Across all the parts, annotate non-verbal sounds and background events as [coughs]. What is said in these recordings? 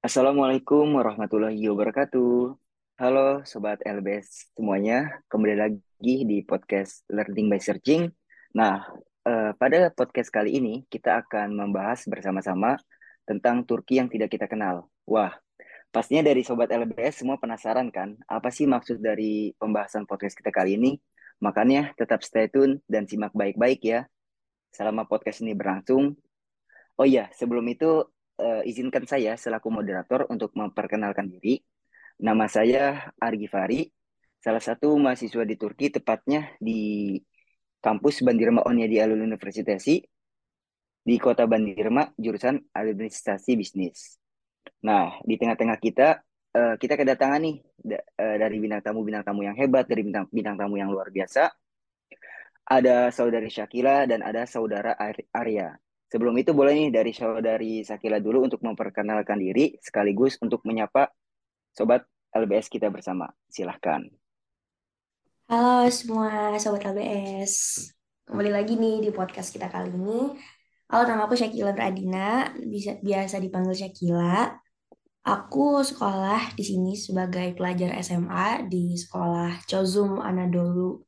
Assalamualaikum warahmatullahi wabarakatuh. Halo Sobat LBS semuanya, kembali lagi di podcast Learning by Searching. Nah, eh, pada podcast kali ini kita akan membahas bersama-sama tentang Turki yang tidak kita kenal. Wah, pastinya dari Sobat LBS semua penasaran kan, apa sih maksud dari pembahasan podcast kita kali ini? Makanya tetap stay tune dan simak baik-baik ya selama podcast ini berlangsung. Oh iya, sebelum itu uh, izinkan saya selaku moderator untuk memperkenalkan diri. Nama saya Argi Fari, salah satu mahasiswa di Turki, tepatnya di kampus Bandirma di Alul Universitasi di kota Bandirma, jurusan Administrasi Bisnis. Nah, di tengah-tengah kita, uh, kita kedatangan nih uh, dari bintang tamu-bintang tamu yang hebat, dari bintang bintang tamu yang luar biasa. Ada saudari Syakila dan ada saudara Arya. Sebelum itu boleh nih dari saudari Sakila dulu untuk memperkenalkan diri sekaligus untuk menyapa sobat LBS kita bersama. Silahkan. Halo semua sobat LBS. Kembali lagi nih di podcast kita kali ini. Halo, nama aku Syakila Radina, bisa biasa dipanggil Syakila. Aku sekolah di sini sebagai pelajar SMA di sekolah Chozum Anadolu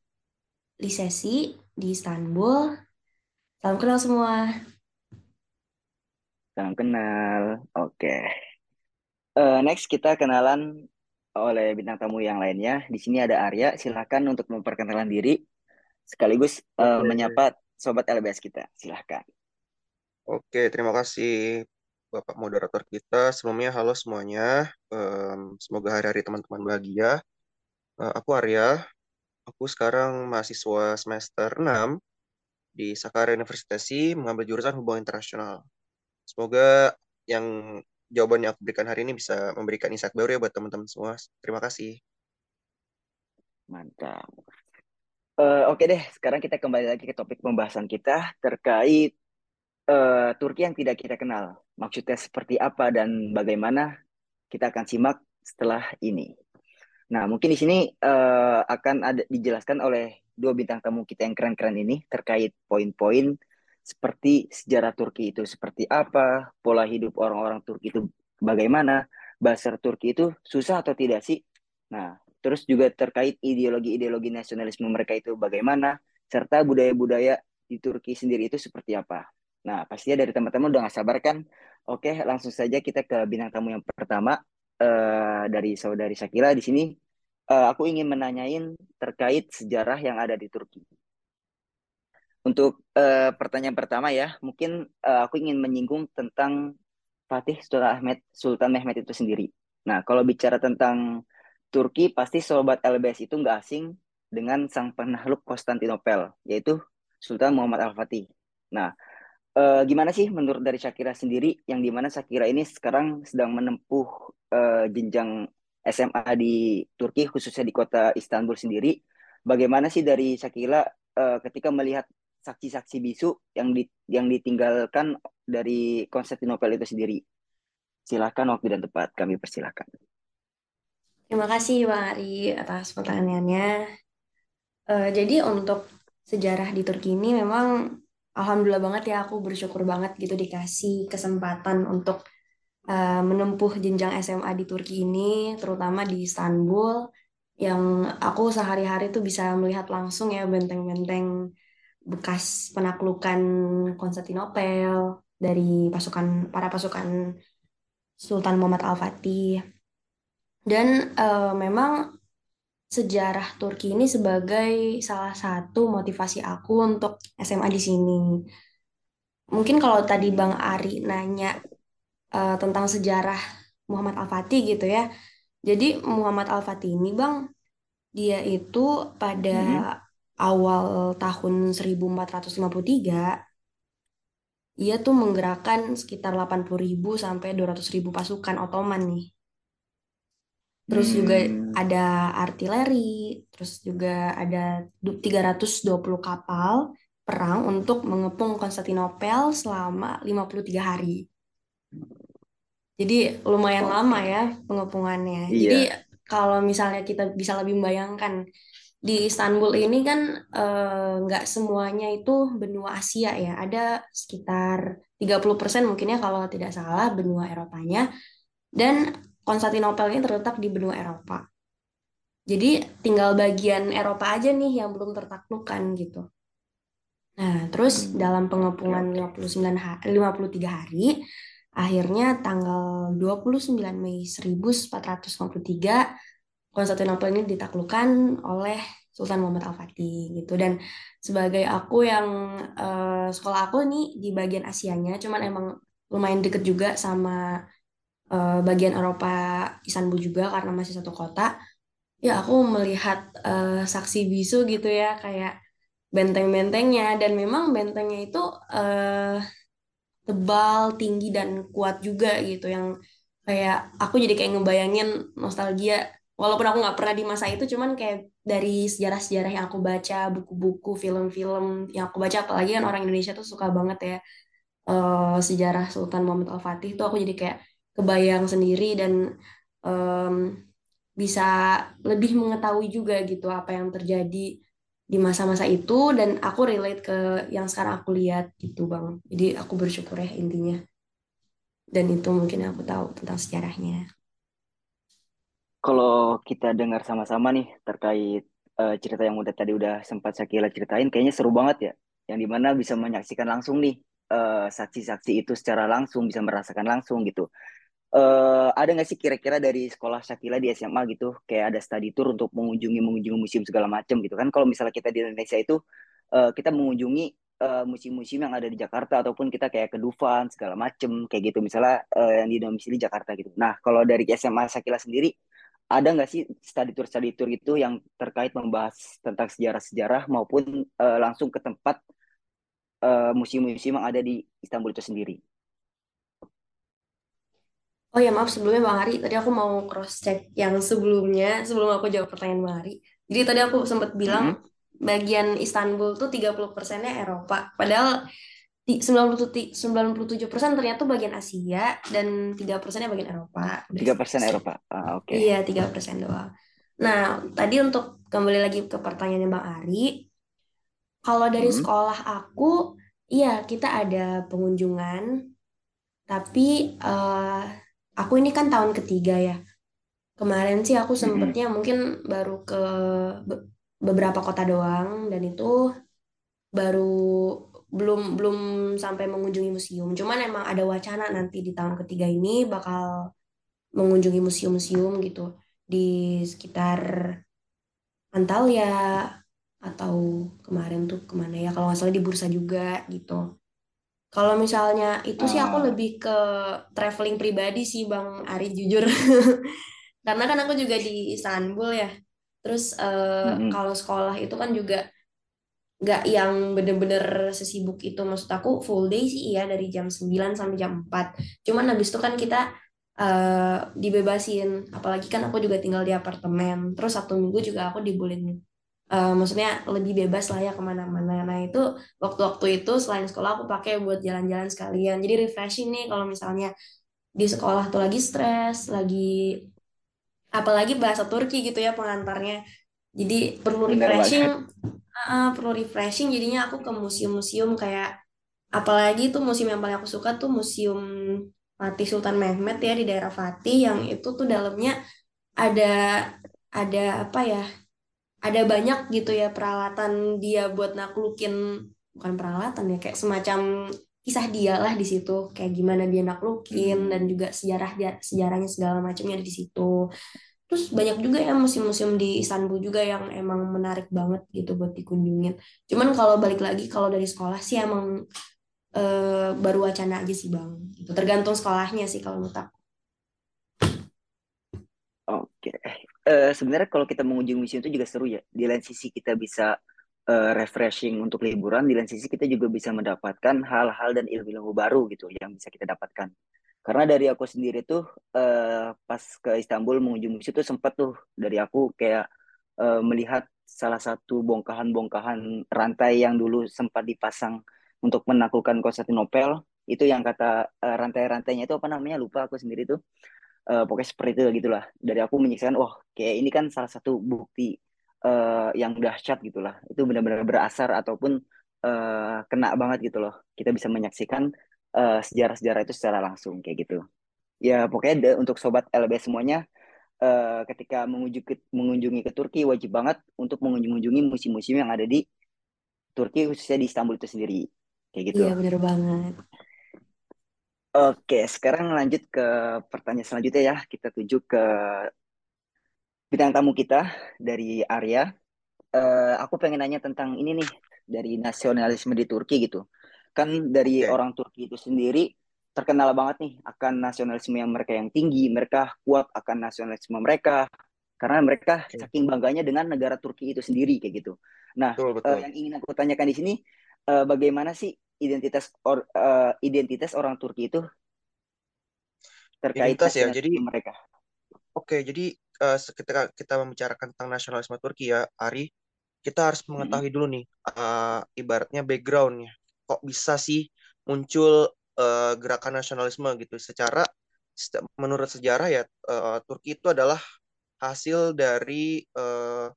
Lisesi di Istanbul. Salam kenal semua. Salam kenal. Oke. Uh, next kita kenalan oleh bintang tamu yang lainnya. Di sini ada Arya. Silakan untuk memperkenalkan diri sekaligus uh, menyapa sobat LBS kita. Silahkan. Oke, terima kasih Bapak moderator kita. Sebelumnya halo semuanya. Um, semoga hari-hari teman-teman bahagia. Uh, aku Arya. Aku sekarang mahasiswa semester 6 di Sakarya Universitasi mengambil jurusan Hubungan Internasional. Semoga yang jawaban yang aku berikan hari ini bisa memberikan insight baru ya buat teman-teman semua. Terima kasih. Mantap. Uh, Oke okay deh, sekarang kita kembali lagi ke topik pembahasan kita terkait uh, Turki yang tidak kita kenal. Maksudnya seperti apa dan bagaimana kita akan simak setelah ini. Nah, mungkin di sini uh, akan ada dijelaskan oleh dua bintang tamu kita yang keren-keren ini terkait poin-poin seperti sejarah Turki itu seperti apa, pola hidup orang-orang Turki itu bagaimana, bahasa Turki itu susah atau tidak sih? Nah, terus juga terkait ideologi-ideologi nasionalisme mereka itu bagaimana, serta budaya-budaya di Turki sendiri itu seperti apa. Nah, pastinya dari teman-teman udah gak sabar kan? Oke, langsung saja kita ke bintang tamu yang pertama uh, dari saudari Shakira di sini. Uh, aku ingin menanyain terkait sejarah yang ada di Turki. Untuk uh, pertanyaan pertama ya, mungkin uh, aku ingin menyinggung tentang Fatih Sultan Ahmed Sultan Mehmed itu sendiri. Nah, kalau bicara tentang Turki, pasti sobat LBS itu nggak asing dengan sang penakluk Konstantinopel, yaitu Sultan Muhammad Al-Fatih. Nah, uh, gimana sih menurut dari Shakira sendiri, yang di mana Shakira ini sekarang sedang menempuh uh, jenjang SMA di Turki, khususnya di kota Istanbul sendiri. Bagaimana sih dari Shakira uh, ketika melihat saksi-saksi bisu yang di, yang ditinggalkan dari Konstantinopel itu sendiri. Silakan waktu dan tempat kami persilahkan. Terima kasih Bang Ari atas pertanyaannya. Uh, jadi untuk sejarah di Turki ini memang alhamdulillah banget ya aku bersyukur banget gitu dikasih kesempatan untuk uh, menempuh jenjang SMA di Turki ini, terutama di Istanbul yang aku sehari-hari tuh bisa melihat langsung ya benteng-benteng bekas penaklukan Konstantinopel dari pasukan para pasukan Sultan Muhammad Al-Fatih. Dan uh, memang sejarah Turki ini sebagai salah satu motivasi aku untuk SMA di sini. Mungkin kalau tadi Bang Ari nanya uh, tentang sejarah Muhammad Al-Fatih gitu ya. Jadi Muhammad Al-Fatih ini Bang, dia itu pada hmm awal tahun 1453 ia tuh menggerakkan sekitar 80.000 sampai 200.000 pasukan Ottoman nih. Terus hmm. juga ada artileri, terus juga ada 320 kapal perang untuk mengepung Konstantinopel selama 53 hari. Jadi lumayan lama ya pengepungannya. Iya. Jadi kalau misalnya kita bisa lebih membayangkan di Istanbul ini kan eh, nggak semuanya itu benua Asia ya. Ada sekitar 30% mungkin ya kalau tidak salah benua Eropanya. Dan Konstantinopel ini terletak di benua Eropa. Jadi tinggal bagian Eropa aja nih yang belum tertaklukkan gitu. Nah, terus dalam pengepungan oke. 59 hari, 53 hari, akhirnya tanggal 29 Mei 1453 Konstantinopel ini ditaklukkan oleh Sultan Muhammad Al-Fatih gitu dan sebagai aku yang eh, sekolah aku nih di bagian Asianya cuman emang lumayan deket juga sama eh, bagian Eropa Istanbul juga karena masih satu kota ya aku melihat eh, saksi bisu gitu ya kayak benteng-bentengnya. Dan memang bentengnya itu eh, tebal, tinggi dan kuat juga gitu. Yang kayak aku jadi kayak ngebayangin nostalgia. Walaupun aku nggak pernah di masa itu cuman kayak dari sejarah-sejarah yang aku baca buku-buku film-film yang aku baca apalagi kan orang Indonesia tuh suka banget ya eh, sejarah Sultan Muhammad Al-Fatih tuh aku jadi kayak kebayang sendiri dan em, bisa lebih mengetahui juga gitu apa yang terjadi di masa-masa itu dan aku relate ke yang sekarang aku lihat gitu Bang. Jadi aku bersyukur ya intinya. Dan itu mungkin aku tahu tentang sejarahnya. Kalau kita dengar sama-sama nih terkait eh, cerita yang udah tadi udah sempat Sakila ceritain, kayaknya seru banget ya. Yang di mana bisa menyaksikan langsung nih eh, saksi-saksi itu secara langsung, bisa merasakan langsung gitu. Eh ada nggak sih kira-kira dari sekolah Shakila di SMA gitu kayak ada study tour untuk mengunjungi mengunjungi museum segala macam gitu kan kalau misalnya kita di Indonesia itu eh, kita mengunjungi eh, museum-museum yang ada di Jakarta ataupun kita kayak ke Dufan segala macam kayak gitu misalnya eh, yang di domisili Jakarta gitu. Nah kalau dari SMA Shakila sendiri ada nggak sih study tour study tour itu yang terkait membahas tentang sejarah-sejarah maupun eh, langsung ke tempat eh, museum-museum yang ada di Istanbul itu sendiri? Oh ya maaf sebelumnya Bang Ari, tadi aku mau cross check yang sebelumnya sebelum aku jawab pertanyaan Bang Ari. Jadi tadi aku sempat bilang Mm-mm. bagian Istanbul tuh 30 persennya Eropa. Padahal ti- 97 persen ternyata bagian Asia dan 3 persennya bagian Eropa. Udah Tiga cross persen check. Eropa. Ah, oke. Iya, 3 persen doang. Nah, tadi untuk kembali lagi ke pertanyaannya Bang Ari, kalau dari Mm-mm. sekolah aku, iya kita ada pengunjungan, tapi eh, aku ini kan tahun ketiga ya. Kemarin sih aku sempetnya mungkin baru ke be- beberapa kota doang, dan itu baru belum belum sampai mengunjungi museum. Cuman emang ada wacana nanti di tahun ketiga ini bakal mengunjungi museum-museum gitu di sekitar Antalya atau kemarin tuh ke mana ya kalau nggak salah di Bursa juga gitu. Kalau misalnya itu sih aku Ah, lebih ke traveling pribadi sih Bang Ari jujur. [laughs] Karena kan aku juga di Istanbul ya. Terus mm-mm. kalau sekolah itu kan juga nggak yang bener-bener sesibuk itu. Maksud aku full day sih iya dari jam 9 sampai jam 4. Cuman habis itu kan kita eh, dibebasin. Apalagi kan aku juga tinggal di apartemen. Terus Sabtu Minggu juga aku dibolehin eh, maksudnya lebih bebas lah ya ke mana-mana. Nah itu waktu-waktu itu selain sekolah aku pakai buat jalan-jalan sekalian. Jadi refreshing nih kalau misalnya di sekolah tuh lagi stres, lagi apalagi bahasa Turki gitu ya pengantarnya. Jadi perlu refreshing, ah, perlu refreshing. Jadinya aku ke museum-museum kayak apalagi tuh museum yang paling aku suka tuh museum Fatih Sultan Mehmet ya di daerah Fatih yang itu tuh dalamnya ada ada apa ya? Ada banyak gitu ya peralatan dia buat naklukin bukan peralatan ya kayak semacam kisah dia lah di situ. Kayak gimana dia naklukin dan Hmm. juga sejarah sejarahnya segala macamnya ada di situ. Terus banyak juga ya museum-museum di Istanbul juga yang emang menarik banget gitu buat dikunjungin. Cuman kalau balik lagi kalau dari sekolah sih emang eh, baru wacana aja sih bang. Tergantung sekolahnya sih kalau menurut aku. Oke. Eh, sebenarnya kalau kita mengunjungi museum itu juga seru ya. Di lain sisi kita bisa eh, refreshing untuk liburan, di lain sisi kita juga bisa mendapatkan hal-hal dan ilmu-ilmu baru gitu yang bisa kita dapatkan. Karena dari aku sendiri tuh eh, pas ke Istanbul mengunjungi museum itu sempat tuh dari aku kayak eh, melihat salah satu bongkahan-bongkahan rantai yang dulu sempat dipasang untuk menaklukkan Konstantinopel. Itu yang kata eh, rantai-rantainya itu apa namanya? Lupa aku sendiri tuh Eh, pokoknya seperti itu gitulah. Dari aku menyaksikan, wah kayak ini kan salah satu bukti uh, yang dahsyat gitulah. Itu benar-benar berasar ataupun uh, kena banget gitu loh. Kita bisa menyaksikan sejarah sejarah-sejarah itu secara langsung kayak gitu. Ya pokoknya de, untuk sobat LBS semuanya uh, ketika mengunjungi, mengunjungi ke Turki wajib banget untuk mengunjungi museum-museum yang ada di Turki khususnya di Istanbul itu sendiri kayak gitu. Iya benar banget. Oke, sekarang lanjut ke pertanyaan selanjutnya ya. Kita tuju ke bintang tamu kita dari Arya. Uh, aku pengen nanya tentang ini nih dari nasionalisme di Turki gitu. Kan dari okay. orang Turki itu sendiri terkenal banget nih akan nasionalisme yang mereka yang tinggi, mereka kuat akan nasionalisme mereka karena mereka okay. saking bangganya dengan negara Turki itu sendiri kayak gitu. Nah, betul, betul. Uh, yang ingin aku tanyakan di sini uh, bagaimana sih identitas or, uh, identitas orang Turki itu terkait identitas ya jadi mereka. Oke okay, jadi uh, ketika kita membicarakan tentang nasionalisme Turki ya Ari kita harus mengetahui hmm. dulu nih uh, ibaratnya backgroundnya kok bisa sih muncul uh, gerakan nasionalisme gitu? Secara menurut sejarah ya uh, Turki itu adalah hasil dari uh,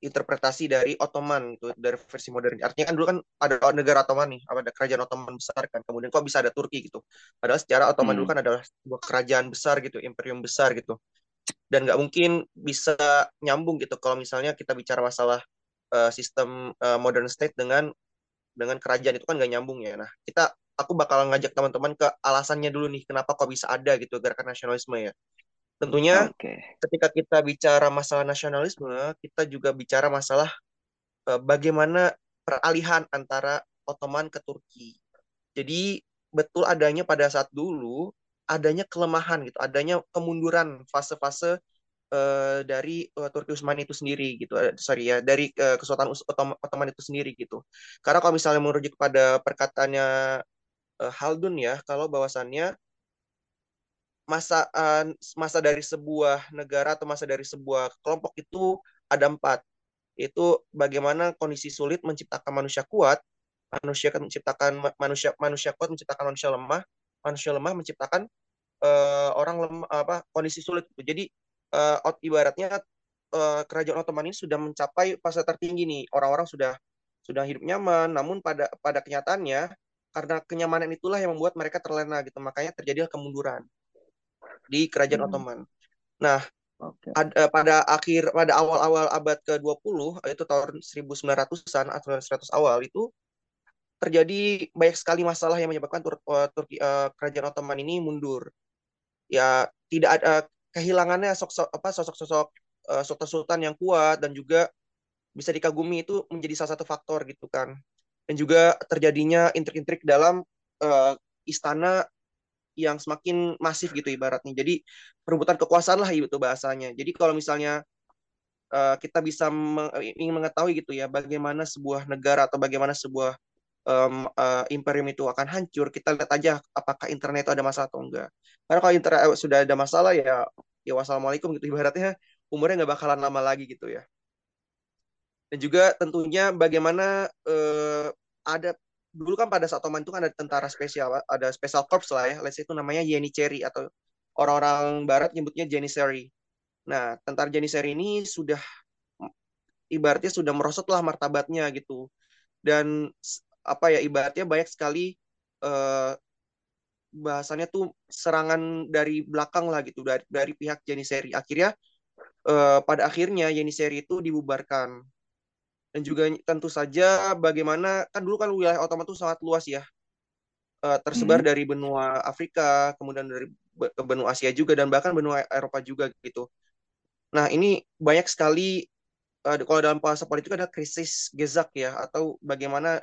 interpretasi dari Ottoman itu dari versi modern. Artinya kan dulu kan ada negara Ottoman nih, ada kerajaan Ottoman besar kan. Kemudian kok bisa ada Turki gitu. Padahal secara Ottoman hmm. dulu kan adalah sebuah kerajaan besar gitu, imperium besar gitu. Dan nggak mungkin bisa nyambung gitu kalau misalnya kita bicara masalah uh, sistem uh, modern state dengan dengan kerajaan itu kan nggak nyambung ya. Nah, kita aku bakal ngajak teman-teman ke alasannya dulu nih kenapa kok bisa ada gitu gerakan nasionalisme ya. Tentunya okay. ketika kita bicara masalah nasionalisme, kita juga bicara masalah uh, bagaimana peralihan antara Ottoman ke Turki. Jadi betul adanya pada saat dulu adanya kelemahan gitu, adanya kemunduran fase-fase uh, dari uh, Turki Utsmani itu sendiri gitu. Sorry ya, dari uh, Kesultanan Ottoman itu sendiri gitu. Karena kalau misalnya merujuk pada perkataannya Haldun ya, kalau bahwasannya masa uh, masa dari sebuah negara atau masa dari sebuah kelompok itu ada empat. Itu bagaimana kondisi sulit menciptakan manusia kuat manusia kan menciptakan manusia manusia kuat menciptakan manusia lemah manusia lemah menciptakan uh, orang lemah apa kondisi sulit jadi uh, ibaratnya uh, kerajaan Ottoman ini sudah mencapai fase tertinggi nih. Orang-orang sudah sudah hidup nyaman namun pada pada kenyataannya karena kenyamanan itulah yang membuat mereka terlena gitu. Makanya terjadi kemunduran di kerajaan hmm. Ottoman. Nah, okay. ad, uh, pada akhir pada awal-awal abad ke-20 itu tahun 1900-an atau 100 awal itu terjadi banyak sekali masalah yang menyebabkan Tur uh, Turki uh, kerajaan Ottoman ini mundur. Ya, tidak ada uh, kehilangannya sosok apa sosok-sosok uh, sultan-sultan yang kuat dan juga bisa dikagumi itu menjadi salah satu faktor gitu kan. Dan juga terjadinya intrik-intrik dalam uh, istana yang semakin masif gitu ibaratnya. Jadi perebutan kekuasaan lah itu bahasanya. Jadi kalau misalnya uh, kita bisa me ingin mengetahui gitu ya bagaimana sebuah negara atau bagaimana sebuah um, uh, imperium itu akan hancur, kita lihat aja apakah internet itu ada masalah atau enggak. Karena kalau internet sudah ada masalah ya ya wassalamualaikum gitu ibaratnya umurnya nggak bakalan lama lagi gitu ya. Dan juga tentunya bagaimana uh, ada dulu kan pada saat Oman itu kan ada tentara spesial, ada special corps lah ya, let's say itu namanya Cherry atau orang-orang barat nyebutnya Janissary. Nah, tentara Janissary ini sudah ibaratnya sudah merosot lah martabatnya gitu. Dan apa ya ibaratnya banyak sekali uh, bahasannya tuh serangan dari belakang lah gitu dari dari pihak Janissary. Akhirnya uh, pada akhirnya Janissary itu dibubarkan dan juga tentu saja bagaimana kan dulu kan wilayah Ottoman itu sangat luas ya. Uh, tersebar hmm. dari benua Afrika kemudian dari benua Asia juga dan bahkan benua Eropa juga gitu. Nah ini banyak sekali uh, kalau dalam bahasa politik ada krisis gezak ya atau bagaimana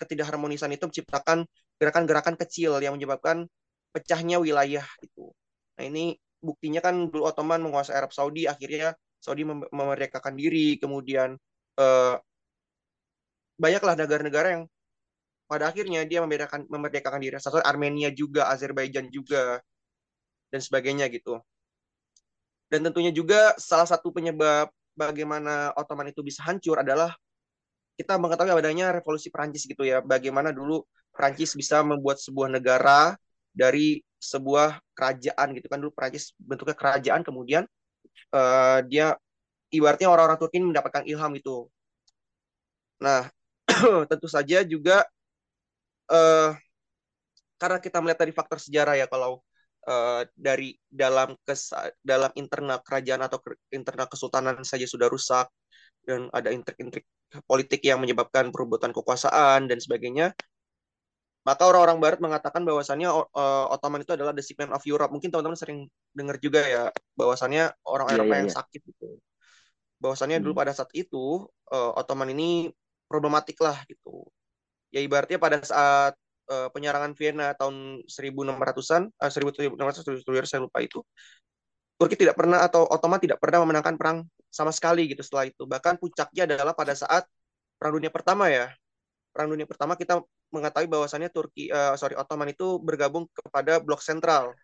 ketidakharmonisan itu menciptakan gerakan-gerakan kecil yang menyebabkan pecahnya wilayah itu. Nah ini buktinya kan dulu Ottoman menguasai Arab Saudi akhirnya Saudi mem memerdekakan diri kemudian uh, banyaklah negara-negara yang pada akhirnya dia membedakan memerdekakan diri. Satu Armenia juga, Azerbaijan juga, dan sebagainya gitu. Dan tentunya juga salah satu penyebab bagaimana Ottoman itu bisa hancur adalah kita mengetahui adanya revolusi Perancis gitu ya. Bagaimana dulu Perancis bisa membuat sebuah negara dari sebuah kerajaan gitu kan dulu Perancis bentuknya kerajaan kemudian uh, dia ibaratnya orang-orang Turki ini mendapatkan ilham gitu. Nah, [clears throat] tentu saja juga uh, karena kita melihat dari faktor sejarah ya kalau uh, dari dalam kes dalam internal kerajaan atau internal kesultanan saja sudah rusak dan ada intrik-intrik politik yang menyebabkan perebutan kekuasaan dan sebagainya maka orang-orang barat mengatakan bahwasannya uh, Ottoman itu adalah the sick man of Europe mungkin teman-teman sering dengar juga ya bahwasannya orang yeah, Eropa yeah, yang yeah. sakit gitu bahwasannya hmm. dulu pada saat itu uh, Ottoman ini problematik lah gitu ya ibaratnya pada saat uh, penyerangan Vienna tahun 1600-an uh, 1600 saya lupa itu Turki tidak pernah atau Ottoman tidak pernah memenangkan perang sama sekali gitu setelah itu. Bahkan puncaknya adalah pada saat Perang Dunia Pertama ya. Perang Dunia Pertama kita mengetahui bahwasannya Turki uh, sorry Ottoman itu bergabung kepada blok sentral.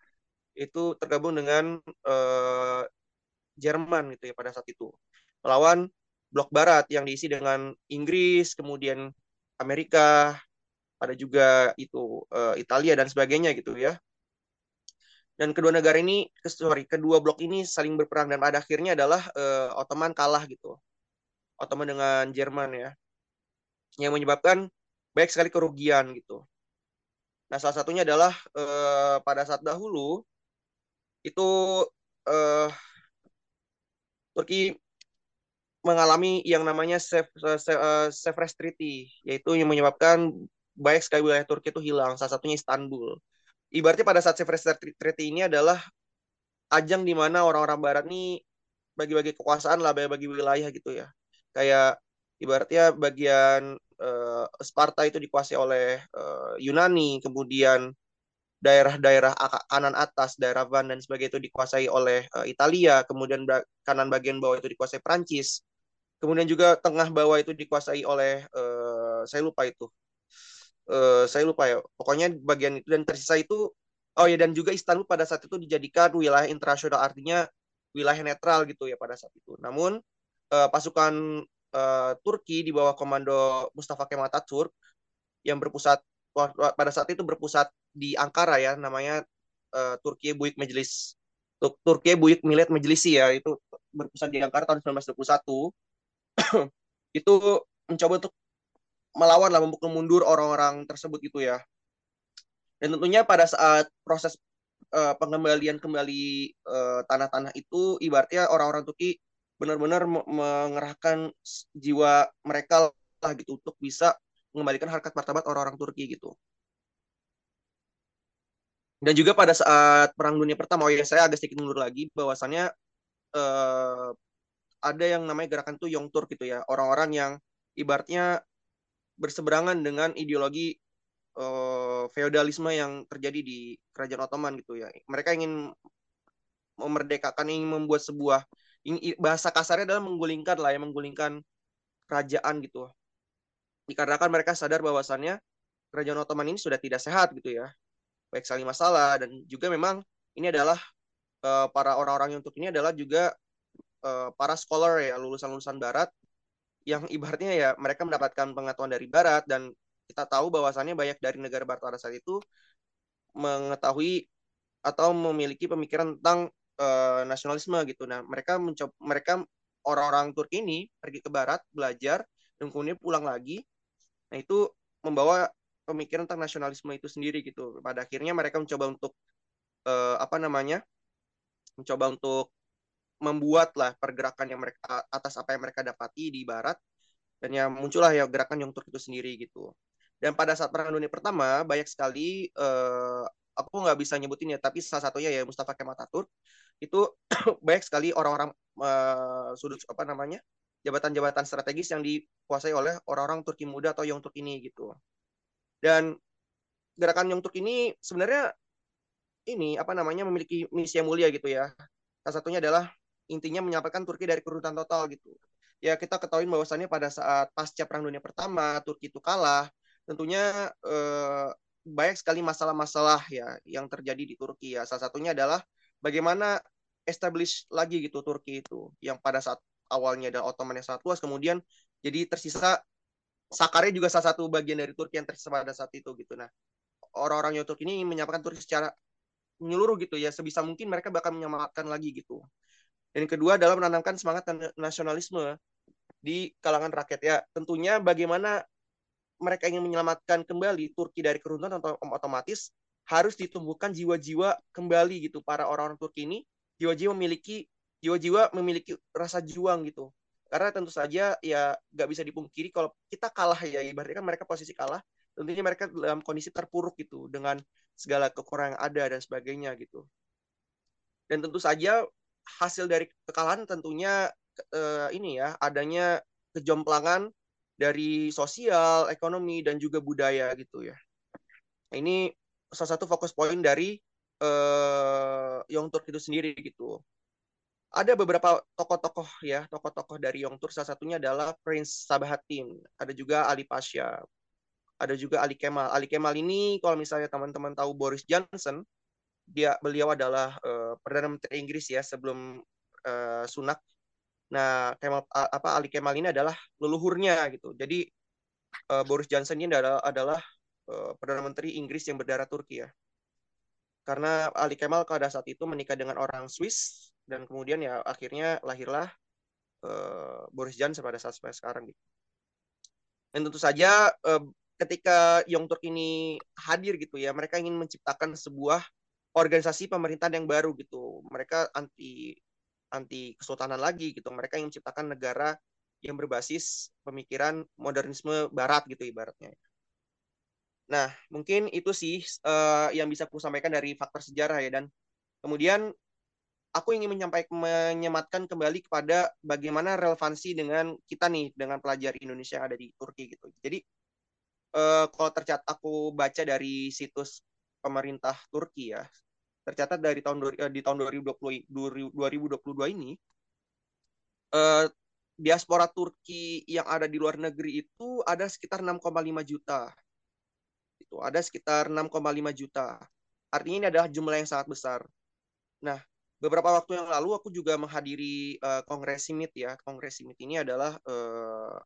Itu tergabung dengan uh, Jerman gitu ya pada saat itu. Melawan blok barat yang diisi dengan Inggris, kemudian Amerika, ada juga itu uh, Italia dan sebagainya gitu ya. Dan kedua negara ini sorry kedua blok ini saling berperang dan pada akhirnya adalah uh, Ottoman kalah gitu. Ottoman dengan Jerman ya. Yang menyebabkan banyak sekali kerugian gitu. Nah salah satunya adalah uh, pada saat dahulu itu uh, Turki mengalami yang namanya Sevres Treaty yaitu yang menyebabkan banyak sekali wilayah Turki itu hilang salah satunya Istanbul ibaratnya pada saat Sevres Treaty ini adalah ajang di mana orang-orang barat nih bagi-bagi kekuasaan lah, bagi-bagi wilayah gitu ya. Kayak ibaratnya bagian uh, Sparta itu dikuasai oleh uh, Yunani, kemudian daerah-daerah kanan atas, daerah Van dan sebagainya itu dikuasai oleh uh, Italia, kemudian kanan bagian bawah itu dikuasai Prancis. Kemudian juga tengah bawah itu dikuasai oleh uh, saya lupa itu. Uh, saya lupa ya. Pokoknya bagian itu dan tersisa itu oh ya dan juga Istanbul pada saat itu dijadikan wilayah internasional artinya wilayah netral gitu ya pada saat itu. Namun uh, pasukan uh, Turki di bawah komando Mustafa Kemal Atatürk yang berpusat pada saat itu berpusat di Ankara ya namanya uh, Turki Buyuk Meclis Turki Buyuk Millet Meclisi ya itu berpusat di Ankara tahun 1921 [coughs] itu mencoba untuk melawan lah memukul mundur orang-orang tersebut gitu ya dan tentunya pada saat proses uh, pengembalian kembali uh, tanah-tanah itu ibaratnya orang-orang Turki benar-benar mengerahkan jiwa mereka lah gitu untuk bisa mengembalikan harkat martabat orang-orang Turki gitu. Dan juga pada saat Perang Dunia Pertama, oh ya saya agak sedikit mundur lagi, bahwasannya uh, ada yang namanya gerakan itu Young Turk gitu ya, orang-orang yang ibaratnya berseberangan dengan ideologi uh, feodalisme yang terjadi di kerajaan Ottoman gitu ya. Mereka ingin memerdekakan, ingin membuat sebuah ingin, bahasa kasarnya adalah menggulingkan lah ya, menggulingkan kerajaan gitu. Dikarenakan mereka sadar bahwasannya kerajaan Ottoman ini sudah tidak sehat gitu ya. Baik saling masalah dan juga memang ini adalah uh, para orang-orang yang untuk ini adalah juga uh, para scholar ya lulusan-lulusan barat yang ibaratnya ya mereka mendapatkan pengetahuan dari barat dan kita tahu bahwasannya banyak dari negara barat pada saat itu mengetahui atau memiliki pemikiran tentang uh, nasionalisme gitu. Nah, mereka mencoba mereka orang-orang Turki ini pergi ke barat belajar dan kemudian pulang lagi. Nah, itu membawa pemikiran tentang nasionalisme itu sendiri gitu. Pada akhirnya mereka mencoba untuk uh, apa namanya? mencoba untuk membuat lah pergerakan yang mereka atas apa yang mereka dapati di barat dan yang muncullah ya gerakan yang Turk itu sendiri gitu. Dan pada saat perang dunia pertama banyak sekali uh, aku nggak bisa nyebutin ya tapi salah satunya ya Mustafa Kemal Atatürk itu [coughs] banyak sekali orang-orang uh, sudut apa namanya jabatan-jabatan strategis yang dikuasai oleh orang-orang Turki muda atau Young Turk ini gitu. Dan gerakan Young Turk ini sebenarnya ini apa namanya memiliki misi yang mulia gitu ya. Salah satunya adalah intinya menyampaikan Turki dari kerurutan total gitu. Ya kita ketahui bahwasannya pada saat pasca Perang Dunia Pertama Turki itu kalah, tentunya eh, banyak sekali masalah-masalah ya yang terjadi di Turki ya. Salah satunya adalah bagaimana establish lagi gitu Turki itu yang pada saat awalnya ada Ottoman yang sangat luas kemudian jadi tersisa Sakarya juga salah satu bagian dari Turki yang tersisa pada saat itu gitu. Nah, orang-orang Turki ini menyampaikan Turki secara menyeluruh gitu ya sebisa mungkin mereka bakal menyelamatkan lagi gitu Dan yang kedua adalah menanamkan semangat nasionalisme di kalangan rakyat. Ya. Tentunya bagaimana mereka ingin menyelamatkan kembali Turki dari keruntuhan otomatis harus ditumbuhkan jiwa-jiwa kembali gitu. Para orang-orang Turki ini jiwa-jiwa memiliki jiwa-jiwa memiliki rasa juang gitu. Karena tentu saja ya nggak bisa dipungkiri kalau kita kalah ya ibaratnya kan mereka posisi kalah tentunya mereka dalam kondisi terpuruk gitu dengan segala kekurangan yang ada dan sebagainya gitu. Dan tentu saja hasil dari kekalahan tentunya eh, ini ya adanya kejomplangan dari sosial, ekonomi dan juga budaya gitu ya. Ini salah satu fokus poin dari uh, Young Turk itu sendiri gitu. Ada beberapa tokoh-tokoh ya, tokoh-tokoh dari Young Turk. Salah satunya adalah Prince Sabahattin, ada juga Ali Pasha, ada juga Ali Kemal. Ali Kemal ini kalau misalnya teman-teman tahu Boris Johnson, dia beliau adalah uh, perdana menteri Inggris ya sebelum uh, Sunak. Nah, Kemal apa Ali Kemal ini adalah leluhurnya gitu. Jadi uh, Boris Johnson ini adalah adalah Eh, Perdana Menteri Inggris yang berdarah Turki ya. Karena Ali Kemal pada saat itu menikah dengan orang Swiss dan kemudian ya akhirnya lahirlah uh, Boris Johnson pada saat sekarang gitu. Dan tentu saja uh, ketika Young Turk ini hadir gitu ya, mereka ingin menciptakan sebuah organisasi pemerintahan yang baru gitu. Mereka anti anti kesultanan lagi gitu. Mereka ingin menciptakan negara yang berbasis pemikiran modernisme barat gitu ibaratnya. Nah, mungkin itu sih uh, yang bisa aku sampaikan dari faktor sejarah ya. Dan kemudian aku ingin menyampaikan menyematkan kembali kepada bagaimana relevansi dengan kita nih, dengan pelajar Indonesia yang ada di Turki gitu. Jadi uh, kalau tercatat aku baca dari situs pemerintah Turki ya, tercatat dari tahun uh, di tahun 2020 2022 ini uh, diaspora Turki yang ada di luar negeri itu ada sekitar 6,5 juta itu ada sekitar 6,5 juta. Artinya ini adalah jumlah yang sangat besar. Nah, beberapa waktu yang lalu aku juga menghadiri uh, Kongres Simit ya. Kongres Simit ini adalah uh,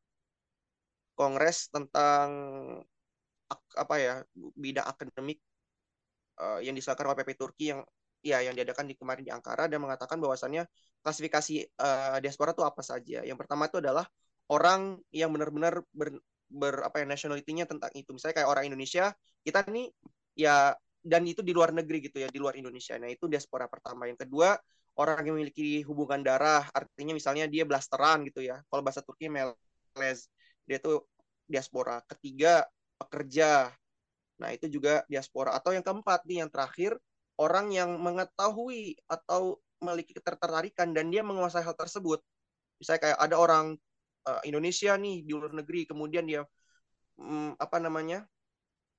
kongres tentang apa ya bidang akademik uh, yang diselenggarakan oleh PP Turki yang ya yang diadakan di kemarin di Ankara dan mengatakan bahwasannya klasifikasi uh, diaspora itu apa saja. Yang pertama itu adalah orang yang benar-benar ber, ber apa ya nationality-nya tentang itu. Misalnya kayak orang Indonesia, kita nih ya dan itu di luar negeri gitu ya, di luar Indonesia. Nah, itu diaspora pertama. Yang kedua, orang yang memiliki hubungan darah, artinya misalnya dia blasteran gitu ya. Kalau bahasa Turki meles, dia itu diaspora. Ketiga, pekerja. Nah, itu juga diaspora. Atau yang keempat nih, yang terakhir, orang yang mengetahui atau memiliki ketertarikan dan dia menguasai hal tersebut. Misalnya kayak ada orang uh, Indonesia nih di luar negeri kemudian dia um, apa namanya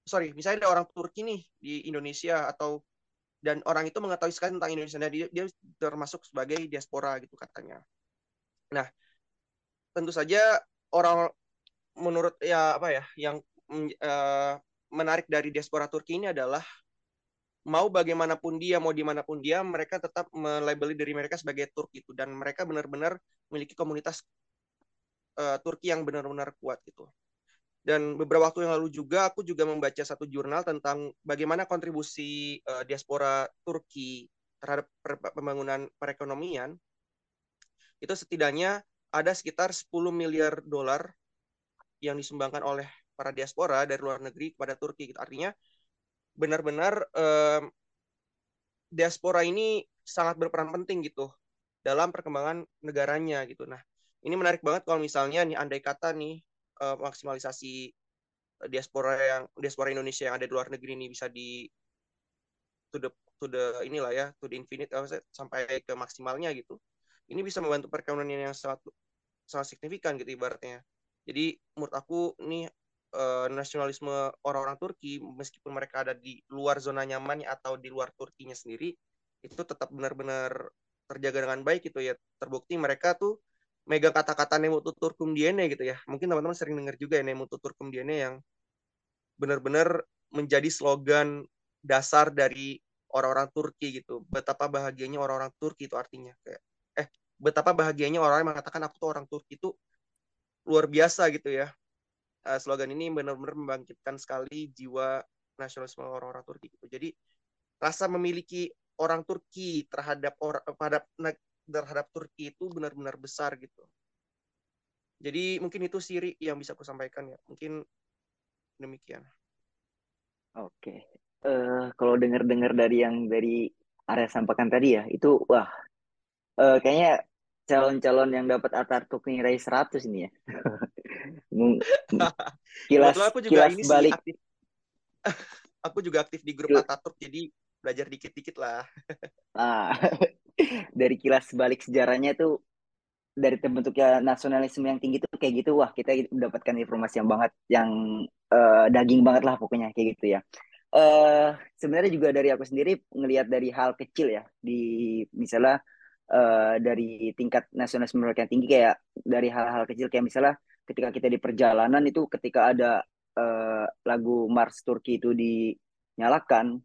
sorry misalnya ada orang Turki nih di Indonesia atau dan orang itu mengetahui sekali tentang Indonesia dan dia, dia termasuk sebagai diaspora gitu katanya nah tentu saja orang menurut ya apa ya yang uh, menarik dari diaspora Turki ini adalah mau bagaimanapun dia, mau di mana pun dia, mereka tetap melabeli diri mereka sebagai Turk itu dan mereka benar-benar memiliki komunitas uh, Turki yang benar-benar kuat gitu. Dan beberapa waktu yang lalu juga aku juga membaca satu jurnal tentang bagaimana kontribusi uh, diaspora Turki terhadap pembangunan perekonomian. Itu setidaknya ada sekitar 10 miliar dolar yang disumbangkan oleh para diaspora dari luar negeri kepada Turki. Gitu. Artinya benar-benar um, diaspora ini sangat berperan penting gitu dalam perkembangan negaranya gitu. Nah, ini menarik banget kalau misalnya nih andai kata nih uh, maksimalisasi diaspora yang diaspora Indonesia yang ada di luar negeri ini bisa di to the to the inilah ya to the infinite sampai ke maksimalnya gitu ini bisa membantu perekonomian yang sangat sangat signifikan gitu ibaratnya jadi menurut aku nih uh, nasionalisme orang-orang Turki meskipun mereka ada di luar zona nyaman atau di luar Turkinya sendiri itu tetap benar-benar terjaga dengan baik gitu ya terbukti mereka tuh megang kata-kata nemu tutur kum diene gitu ya. Mungkin teman-teman sering dengar juga ya nemu tutur kum diene yang benar-benar menjadi slogan dasar dari orang-orang Turki gitu. Betapa bahagianya orang-orang Turki itu artinya kayak eh betapa bahagianya orang yang mengatakan aku tuh orang Turki itu luar biasa gitu ya. Uh, slogan ini benar-benar membangkitkan sekali jiwa nasionalisme orang-orang Turki gitu. Jadi rasa memiliki orang Turki terhadap orang pada terhadap Turki itu benar-benar besar gitu. Jadi mungkin itu Siri yang bisa aku sampaikan ya. Mungkin demikian. Oke. Uh, kalau dengar-dengar dari yang dari area sampaikan tadi ya, itu wah uh, kayaknya calon-calon yang dapat Atatürk raih 100 ini ya. [laughs] [laughs] kilas aku juga kilas ini balik. Sih, aktif. [laughs] aku juga aktif di grup Atatürk jadi belajar dikit-dikit lah. [laughs] ah, dari kilas balik sejarahnya itu dari terbentuknya nasionalisme yang tinggi tuh kayak gitu wah kita mendapatkan informasi yang banget yang uh, daging banget lah pokoknya kayak gitu ya uh, sebenarnya juga dari aku sendiri ngelihat dari hal kecil ya di misalnya uh, dari tingkat nasionalisme mereka yang tinggi kayak dari hal-hal kecil kayak misalnya ketika kita di perjalanan itu ketika ada uh, lagu Mars Turki itu dinyalakan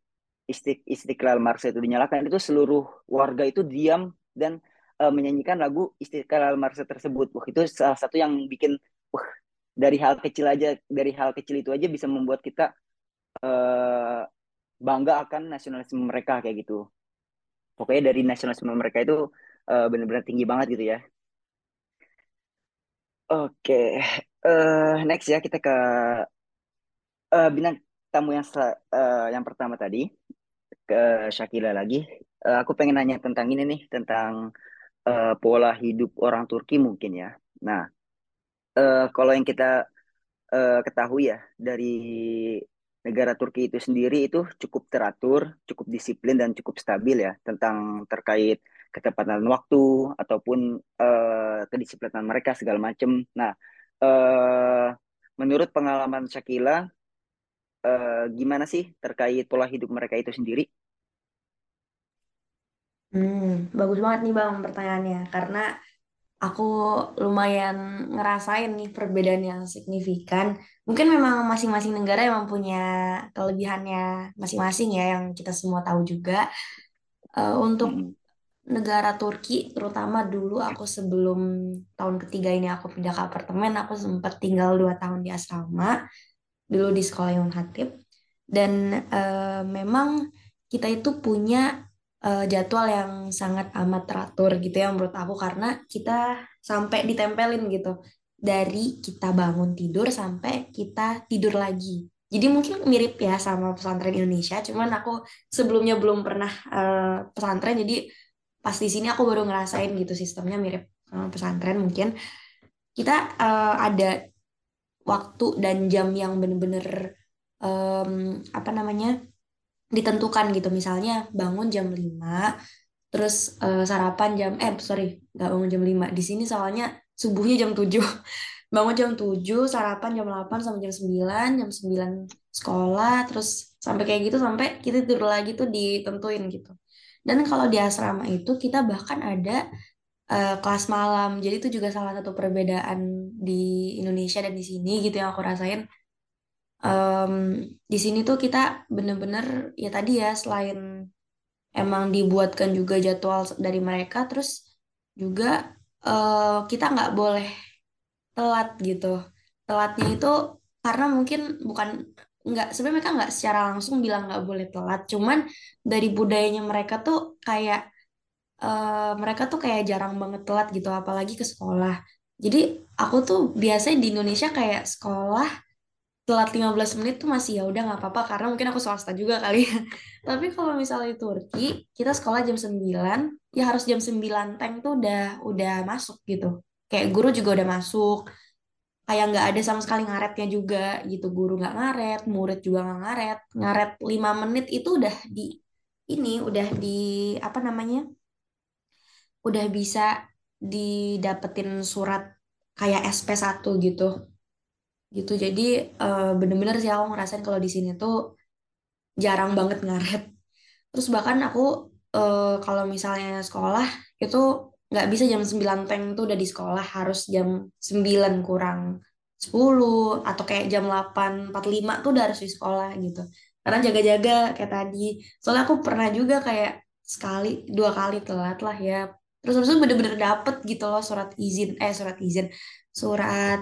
Istik Istiqlal Mars itu dinyalakan itu seluruh warga itu diam dan uh, menyanyikan lagu Istiqlal Marsa tersebut. Wah, itu salah satu yang bikin wah dari hal kecil aja, dari hal kecil itu aja bisa membuat kita uh, bangga akan nasionalisme mereka kayak gitu. Pokoknya dari nasionalisme mereka itu uh, benar-benar tinggi banget gitu ya. Oke, uh, next ya kita ke uh, bintang tamu yang uh, yang pertama tadi ke Shakila lagi. Uh, aku pengen nanya tentang ini nih, tentang uh, pola hidup orang Turki mungkin ya. Nah, uh, kalau yang kita uh, ketahui ya dari negara Turki itu sendiri itu cukup teratur, cukup disiplin dan cukup stabil ya tentang terkait ketepatan waktu ataupun uh, kedisiplinan mereka segala macam. Nah, uh, menurut pengalaman Shakila, uh, gimana sih terkait pola hidup mereka itu sendiri? Hmm, bagus banget nih Bang pertanyaannya karena aku lumayan ngerasain nih perbedaan yang signifikan. Mungkin memang masing-masing negara emang punya kelebihannya masing-masing ya yang kita semua tahu juga. Uh, untuk negara Turki, terutama dulu aku sebelum tahun ketiga ini aku pindah ke apartemen, aku sempat tinggal dua tahun di asrama dulu di sekolah yang Hatip dan uh, memang kita itu punya uh, jadwal yang sangat amat teratur gitu ya menurut aku karena kita sampai ditempelin gitu dari kita bangun tidur sampai kita tidur lagi. Jadi mungkin mirip ya sama pesantren Indonesia, cuman aku sebelumnya belum pernah uh, pesantren, jadi pas di sini aku baru ngerasain gitu sistemnya mirip pesantren mungkin. Kita uh, ada waktu dan jam yang bener-bener um, apa namanya ditentukan gitu. Misalnya bangun jam 5 terus uh, sarapan jam eh sorry nggak bangun jam 5 di sini soalnya subuhnya jam 7 [laughs] bangun jam 7 sarapan jam 8 sampai jam 9 jam 9 sekolah terus sampai kayak gitu sampai kita tidur lagi tuh ditentuin gitu dan kalau di asrama itu kita bahkan ada uh, kelas malam. Jadi itu juga salah satu perbedaan di Indonesia dan di sini gitu yang aku rasain. Um, di sini tuh kita bener-bener ya tadi ya selain emang dibuatkan juga jadwal dari mereka terus juga uh, kita nggak boleh telat gitu. Telatnya itu karena mungkin bukan nggak sebenarnya mereka nggak secara langsung bilang nggak boleh telat cuman dari budayanya mereka tuh kayak uh, mereka tuh kayak jarang banget telat gitu apalagi ke sekolah jadi aku tuh biasanya di Indonesia kayak sekolah telat 15 menit tuh masih ya udah nggak apa-apa karena mungkin aku swasta juga kali ya. [laughs] Tapi kalau misalnya di Turki, kita sekolah jam 9, ya harus jam 9 tank tuh udah udah masuk gitu. Kayak guru juga udah masuk. Kayak nggak ada sama sekali ngaretnya juga gitu. Guru nggak ngaret, murid juga nggak ngaret. Ngaret 5 menit itu udah di ini udah di apa namanya? Udah bisa didapetin surat kayak SP1 gitu gitu jadi uh, bener-bener sih aku ngerasain kalau di sini tuh jarang banget ngaret terus bahkan aku uh, kalau misalnya sekolah itu nggak bisa jam 9 teng tuh udah di sekolah harus jam 9 kurang 10 atau kayak jam 8.45 tuh udah harus di sekolah gitu. Karena jaga-jaga kayak tadi. Soalnya aku pernah juga kayak sekali dua kali telat lah ya. Terus terus bener-bener dapet gitu loh surat izin eh surat izin surat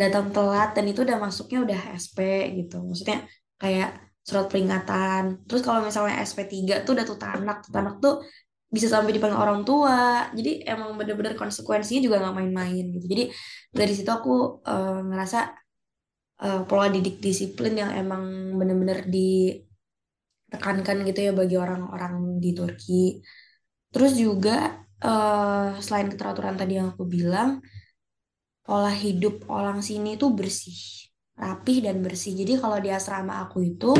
datang telat dan itu udah masuknya udah SP gitu. Maksudnya kayak surat peringatan. Terus kalau misalnya SP3 tuh udah tuh tanak tuh tanak tuh bisa sampai dipanggil orang tua. Jadi emang bener-bener konsekuensinya juga nggak main-main gitu. Jadi dari situ aku uh, ngerasa uh, pola didik disiplin yang emang bener-bener ditekankan gitu ya bagi orang-orang di Turki. Terus juga uh, selain keteraturan tadi yang aku bilang pola hidup orang sini tuh bersih rapih dan bersih. Jadi kalau di asrama aku itu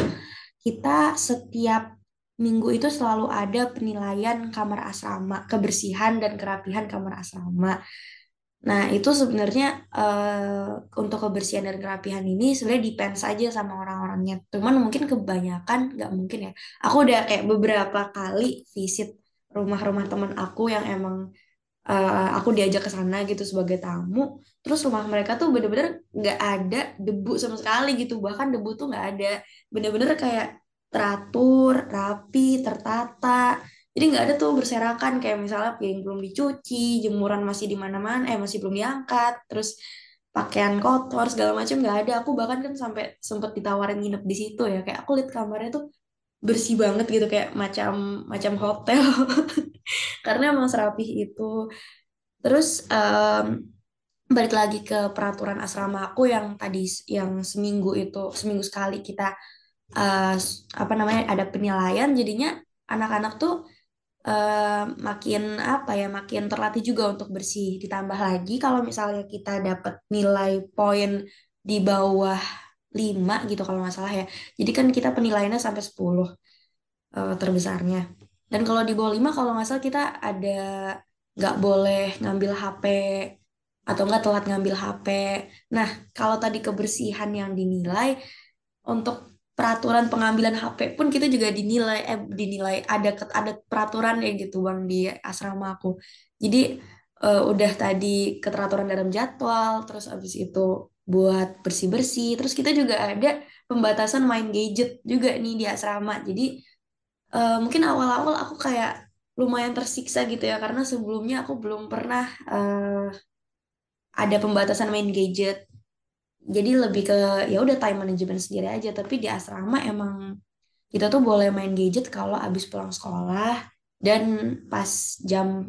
kita setiap minggu itu selalu ada penilaian kamar asrama, kebersihan dan kerapihan kamar asrama. Nah, itu sebenarnya uh, untuk kebersihan dan kerapihan ini sebenarnya depends aja sama orang-orangnya. Cuman mungkin kebanyakan, nggak mungkin ya. Aku udah kayak beberapa kali visit rumah-rumah teman aku yang emang uh, aku diajak ke sana gitu sebagai tamu. Terus rumah mereka tuh bener-bener nggak ada debu sama sekali gitu. Bahkan debu tuh nggak ada. Bener-bener kayak teratur, rapi, tertata. Jadi nggak ada tuh berserakan kayak misalnya piring belum dicuci, jemuran masih di mana-mana, eh masih belum diangkat, terus pakaian kotor segala macam nggak ada. Aku bahkan kan sampai sempet ditawarin nginep di situ ya, kayak aku lihat kamarnya tuh bersih banget gitu kayak macam macam hotel [laughs] karena emang serapih itu. Terus um, balik lagi ke peraturan asrama aku yang tadi yang seminggu itu seminggu sekali kita uh, apa namanya ada penilaian jadinya anak-anak tuh uh, makin apa ya makin terlatih juga untuk bersih. Ditambah lagi kalau misalnya kita dapat nilai poin di bawah 5 gitu kalau nggak salah ya. Jadi kan kita penilaiannya sampai 10 uh, terbesarnya. Dan kalau di bawah 5 kalau nggak salah kita ada nggak boleh ngambil HP atau nggak telat ngambil HP. Nah, kalau tadi kebersihan yang dinilai untuk peraturan pengambilan HP pun kita juga dinilai eh dinilai ada ada peraturan ya gitu bang di asrama aku. Jadi uh, udah tadi keteraturan dalam jadwal terus abis itu buat bersih bersih terus kita juga ada pembatasan main gadget juga nih di asrama. Jadi uh, mungkin awal-awal aku kayak lumayan tersiksa gitu ya karena sebelumnya aku belum pernah uh, ada pembatasan main gadget jadi lebih ke ya udah time management sendiri aja. Tapi di asrama emang kita tuh boleh main gadget kalau abis pulang sekolah dan pas jam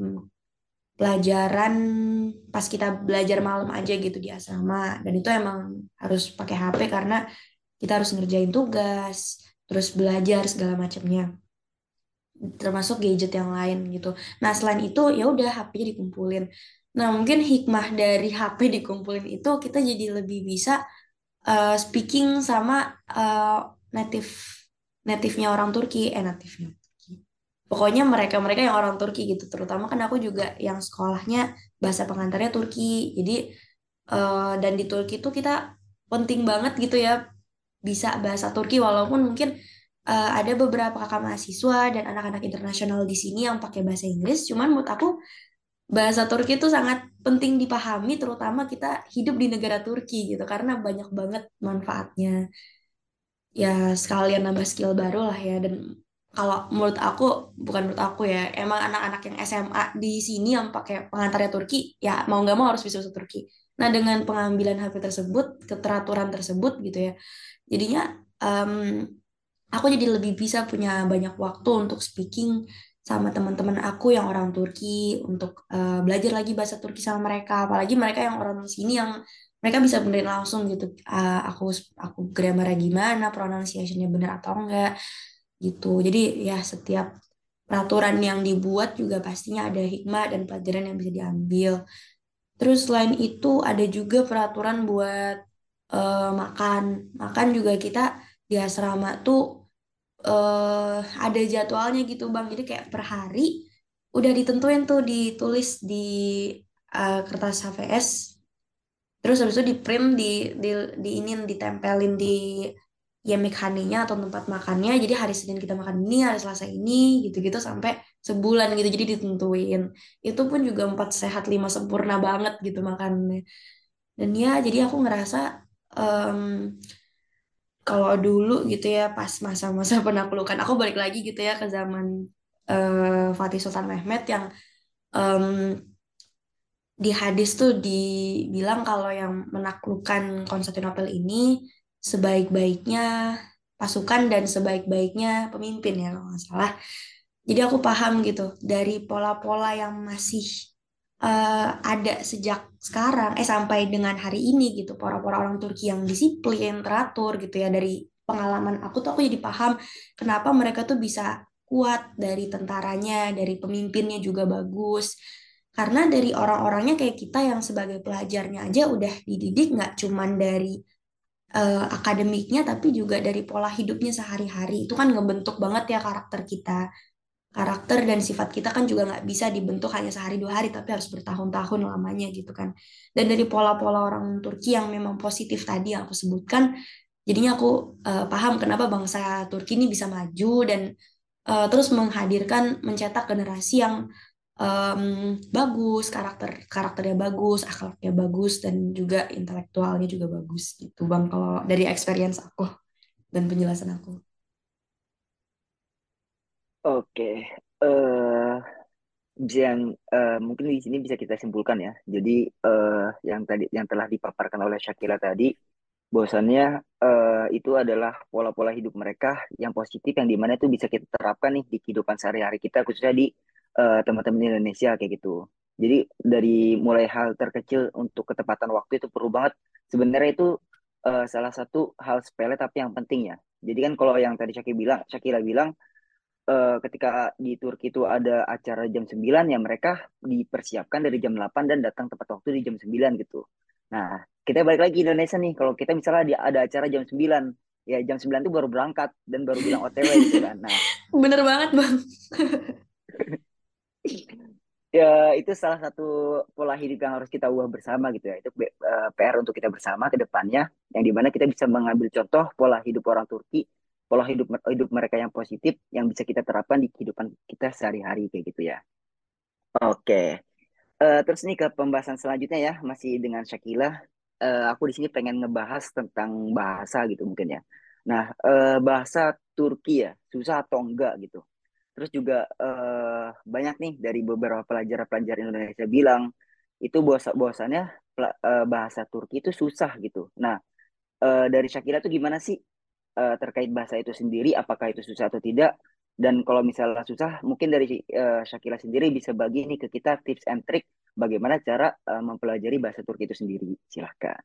pelajaran pas kita belajar malam aja gitu di asrama. Dan itu emang harus pakai HP karena kita harus ngerjain tugas terus belajar segala macamnya termasuk gadget yang lain gitu. Nah selain itu ya udah HP-nya dikumpulin. Nah, mungkin hikmah dari HP dikumpulin itu kita jadi lebih bisa uh, speaking sama uh, native native-nya orang Turki, eh native-nya. Pokoknya mereka-mereka yang orang Turki gitu, terutama kan aku juga yang sekolahnya bahasa pengantarnya Turki. Jadi uh, dan di Turki itu kita penting banget gitu ya bisa bahasa Turki. Walaupun mungkin uh, ada beberapa kakak mahasiswa dan anak-anak internasional di sini yang pakai bahasa Inggris, cuman menurut aku bahasa Turki itu sangat penting dipahami terutama kita hidup di negara Turki gitu karena banyak banget manfaatnya. Ya sekalian nambah skill baru lah ya. Dan kalau menurut aku bukan menurut aku ya emang anak-anak yang SMA di sini yang pakai pengantarnya Turki ya mau nggak mau harus bisa bahasa Turki. Nah dengan pengambilan HP tersebut keteraturan tersebut gitu ya jadinya um, aku jadi lebih bisa punya banyak waktu untuk speaking sama teman-teman aku yang orang Turki untuk uh, belajar lagi bahasa Turki sama mereka. Apalagi mereka yang orang sini yang mereka bisa benerin langsung gitu. Uh, aku aku grammarnya gimana pronunciationnya bener atau enggak gitu. Jadi ya setiap peraturan yang dibuat juga pastinya ada hikmah dan pelajaran yang bisa diambil. Terus selain itu ada juga peraturan buat uh, makan. Makan juga kita di asrama tuh uh, ada jadwalnya gitu bang. Jadi kayak per hari udah ditentuin tuh ditulis di uh, kertas HVS terus habis itu di print di di di ini ditempelin di yemek haninya atau tempat makannya. Jadi hari Senin kita makan ini hari Selasa ini gitu-gitu sampai sebulan gitu. Jadi ditentuin. Itu pun juga empat sehat lima sempurna banget gitu makannya. Dan ya jadi aku ngerasa um, kalau dulu gitu ya pas masa-masa [laughs] penaklukan aku balik lagi gitu ya ke zaman uh, Fatih Sultan Mehmet yang um, di hadis tuh dibilang kalau yang menaklukkan Konstantinopel ini sebaik-baiknya pasukan dan sebaik-baiknya pemimpin ya kalau nggak salah. Jadi aku paham gitu dari pola-pola yang masih eh, ada sejak sekarang, eh sampai dengan hari ini gitu, para-para orang Turki yang disiplin, teratur gitu ya dari pengalaman aku tuh aku jadi paham kenapa mereka tuh bisa kuat dari tentaranya, dari pemimpinnya juga bagus. Karena dari orang-orangnya kayak kita yang sebagai pelajarnya aja udah dididik nggak cuman dari eh, akademiknya tapi juga dari pola hidupnya sehari-hari. Itu kan ngebentuk banget ya karakter kita karakter dan sifat kita kan juga nggak bisa dibentuk hanya sehari dua hari tapi harus bertahun-tahun lamanya gitu kan. Dan dari pola-pola orang Turki yang memang positif tadi yang aku sebutkan jadinya aku eh, paham kenapa bangsa Turki ini bisa maju dan eh, terus menghadirkan mencetak generasi yang em, bagus karakter karakternya bagus akhlaknya bagus dan juga intelektualnya juga bagus gitu bang kalau dari experience aku dan penjelasan aku Oke, eh bisa yang eh, mungkin di sini bisa kita simpulkan ya. Jadi eh, yang tadi yang telah dipaparkan oleh Shakira tadi, bahwasannya eh, itu adalah pola-pola hidup mereka yang positif, yang di mana itu bisa kita terapkan nih di kehidupan sehari-hari kita, khususnya di eh, teman-teman di Indonesia kayak gitu. Jadi dari mulai hal terkecil untuk ketepatan waktu itu perlu banget. Sebenarnya itu eh, salah satu hal sepele tapi yang penting ya. Jadi kan kalau yang tadi Shakira bilang, Shakira bilang eh, ketika di Turki itu ada acara jam 9 ya mereka dipersiapkan dari jam 8 dan datang tepat waktu di jam 9 gitu. Nah, kita balik lagi ke Indonesia nih. Kalau kita misalnya di- ada acara jam 9 ya jam 9 itu baru berangkat dan baru bilang OTW gitu kan. Nah, [laughs] bener banget bang [laughs] ya itu salah satu pola hidup yang harus kita ubah bersama gitu ya. Itu eh, PR untuk kita bersama ke depannya yang di mana kita bisa mengambil contoh pola hidup orang Turki, pola hidup hidup mereka yang positif yang bisa kita terapkan di kehidupan kita sehari-hari kayak gitu ya. Oke. Eh, terus nih ke pembahasan selanjutnya ya, masih dengan Shakila. Eh, aku di sini pengen ngebahas tentang bahasa gitu mungkin ya. Nah, eh, bahasa Turki ya, susah atau enggak gitu. Terus juga eh, banyak nih dari beberapa pelajar-pelajar Indonesia bilang itu bahasa bahwasannya pela- eh, bahasa Turki itu susah gitu. Nah, eh, dari Shakila tuh gimana sih eh, terkait bahasa itu sendiri? Apakah itu susah atau tidak? Dan kalau misalnya susah, mungkin dari eh, Shakila sendiri bisa bagi nih ke kita tips and trick bagaimana cara eh, mempelajari bahasa Turki itu sendiri. Silahkan.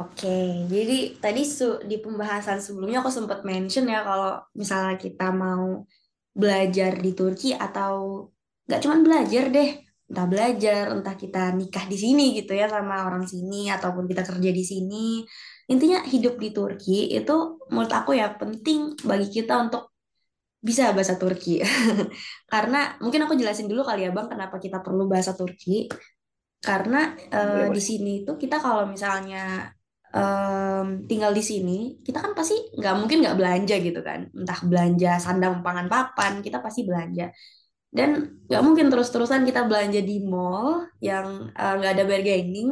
Oke, jadi tadi di pembahasan sebelumnya aku sempat mention ya kalau misalnya kita mau belajar di Turki atau nggak cuma belajar deh, entah belajar, entah kita nikah di sini gitu ya sama orang sini ataupun kita kerja di sini. Intinya hidup di Turki itu menurut aku ya penting bagi kita untuk bisa bahasa Turki. [laughs] Karena mungkin aku jelasin dulu kali ya Bang kenapa kita perlu bahasa Turki. Karena Boleh, di sini tuh kita kalau misalnya em, tinggal di sini, kita kan pasti nggak mungkin nggak belanja gitu kan. Entah belanja sandang pangan papan, kita pasti belanja. Dan nggak mungkin terus-terusan kita belanja di mall yang eh, nggak ada bargaining.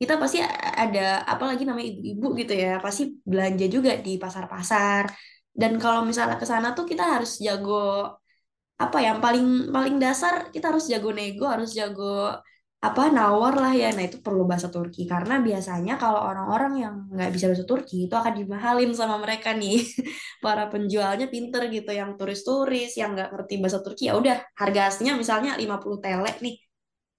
Kita pasti ada, apalagi namanya ibu-ibu gitu ya, pasti belanja juga di pasar-pasar. Dan kalau misalnya ke sana tuh kita harus jago apa yang paling paling dasar kita harus jago nego harus jago apa nawar lah ya. Nah itu perlu bahasa Turki. Karena biasanya kalau orang-orang yang nggak bisa bahasa Turki itu akan dimahalin sama mereka nih. [laughs] Para penjualnya pinter gitu yang turis-turis yang nggak ngerti bahasa Turki ya udah. Harga aslinya misalnya 50 tele nih.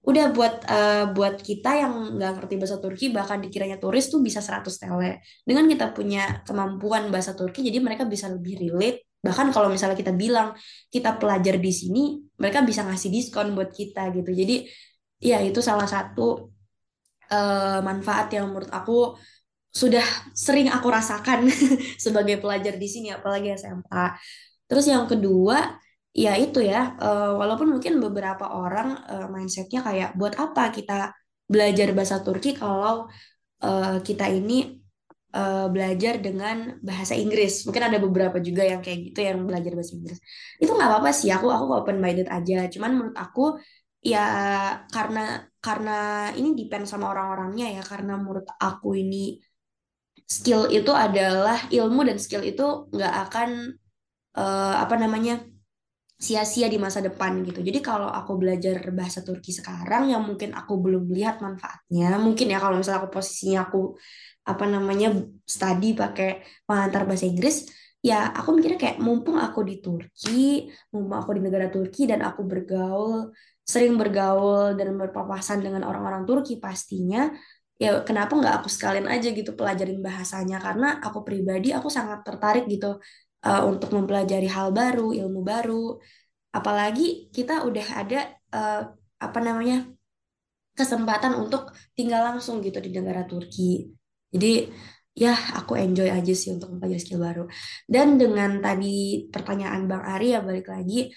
Udah buat eh, buat kita yang nggak ngerti bahasa Turki bahkan dikiranya turis tuh bisa 100 tele. Dengan kita punya kemampuan bahasa Turki jadi mereka bisa lebih relate. Bahkan kalau misalnya kita bilang kita pelajar di sini mereka bisa ngasih diskon buat kita gitu. Jadi ya itu salah satu eh, manfaat yang menurut aku sudah sering aku rasakan [laughs] sebagai pelajar di sini apalagi SMA terus yang kedua ya itu ya eh, walaupun mungkin beberapa orang eh, mindsetnya kayak buat apa kita belajar bahasa Turki kalau eh, kita ini eh, belajar dengan bahasa Inggris. Mungkin ada beberapa juga yang kayak gitu yang belajar bahasa Inggris. Itu nggak apa-apa sih. Aku aku open minded aja. Cuman menurut aku ya karena karena ini depend sama orang-orangnya ya. Karena menurut aku ini skill itu adalah ilmu dan skill itu nggak akan eh, apa namanya sia-sia di masa depan gitu. Jadi kalau aku belajar bahasa Turki sekarang yang mungkin aku belum lihat manfaatnya, mungkin ya kalau misalnya aku posisinya aku apa namanya study pakai pengantar bahasa Inggris, ya aku mikirnya kayak mumpung aku di Turki, mumpung aku di negara Turki dan aku bergaul, sering bergaul dan berpapasan dengan orang-orang Turki pastinya, ya kenapa nggak aku sekalian aja gitu pelajarin bahasanya karena aku pribadi aku sangat tertarik gitu uh, untuk mempelajari hal baru, ilmu baru, apalagi kita udah ada uh, apa namanya kesempatan untuk tinggal langsung gitu di negara Turki. Jadi ya aku enjoy aja sih untuk mempelajari skill baru. Dan dengan tadi pertanyaan Bang Ari ya balik lagi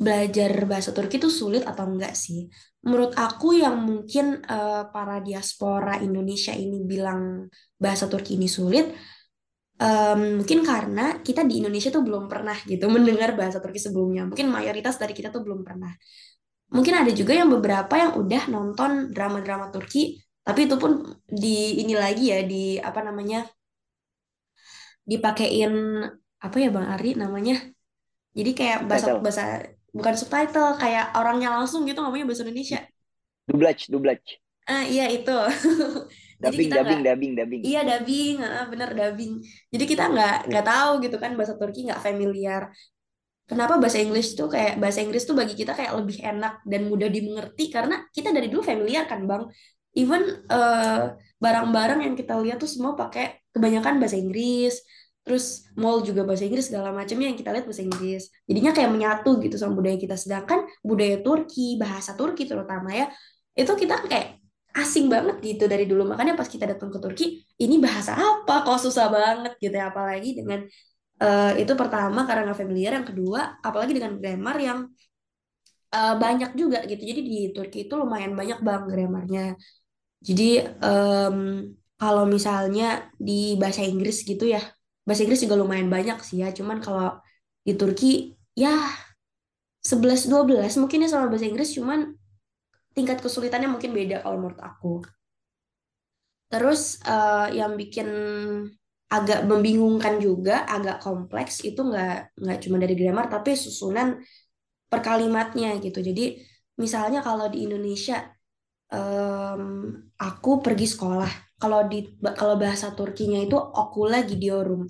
belajar bahasa Turki itu sulit atau enggak sih? Menurut aku yang mungkin uh, para diaspora Indonesia ini bilang bahasa Turki ini sulit, um, mungkin karena kita di Indonesia tuh belum pernah gitu mendengar bahasa Turki sebelumnya. Mungkin mayoritas dari kita tuh belum pernah. Mungkin ada juga yang beberapa yang udah nonton drama-drama Turki, tapi itu pun di ini lagi ya di apa namanya dipakein apa ya Bang Ari namanya. Jadi kayak bahasa bahasa bukan subtitle kayak orangnya langsung gitu ngomongnya bahasa Indonesia. Dublage, dublage. Ah iya itu. [laughs] Dubbing, kita dubbing, dubbing, dubbing. iya dubbing, ah, bener dubbing. Jadi kita nggak nggak tahu gitu kan bahasa Turki nggak familiar. Kenapa bahasa Inggris tuh kayak bahasa Inggris tuh bagi kita kayak lebih enak dan mudah dimengerti karena kita dari dulu familiar kan Bang. Even eh, barang-barang yang kita lihat tuh semua pakai kebanyakan bahasa Inggris. Terus mall juga bahasa Inggris segala macamnya yang kita lihat bahasa Inggris. Jadinya kayak menyatu gitu sama budaya kita. Sedangkan budaya Turki, bahasa Turki terutama ya, itu kita kayak asing banget gitu dari dulu. Makanya pas kita datang ke Turki, ini bahasa apa? Kok susah banget gitu ya. Apalagi dengan eh, itu pertama karena nggak familiar. Yang kedua, apalagi dengan grammar yang eh, banyak juga gitu. Jadi di Turki itu lumayan banyak bang grammarnya. Jadi em, kalau misalnya di bahasa Inggris gitu ya, bahasa Inggris juga lumayan banyak sih ya. Cuman kalau di Turki ya sebelas dua belas mungkin ya sama bahasa Inggris cuman tingkat kesulitannya mungkin beda kalau menurut aku. Terus eh, yang bikin agak membingungkan juga, agak kompleks itu nggak nggak cuma dari grammar tapi susunan perkalimatnya gitu. Jadi misalnya kalau di Indonesia em, aku pergi sekolah. Kalau di kalau bahasa Turkinya itu okula gidiyorum.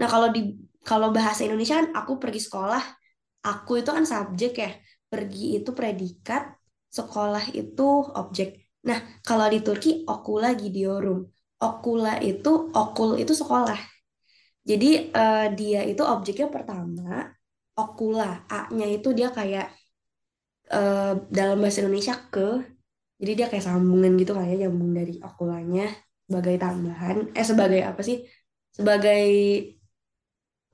Nah, kalau di kalau bahasa Indonesia kan aku pergi sekolah, aku itu kan subjek ya. Pergi itu predikat, sekolah itu objek. Nah, kalau di Turki okula gidiyorum. Okula itu okul itu sekolah. Jadi eh, dia itu objeknya pertama, okula. A-nya itu dia kayak eh, dalam bahasa Indonesia ke jadi dia kayak sambungan gitu kayak nyambung dari okulanya sebagai tambahan. Eh sebagai apa sih? Sebagai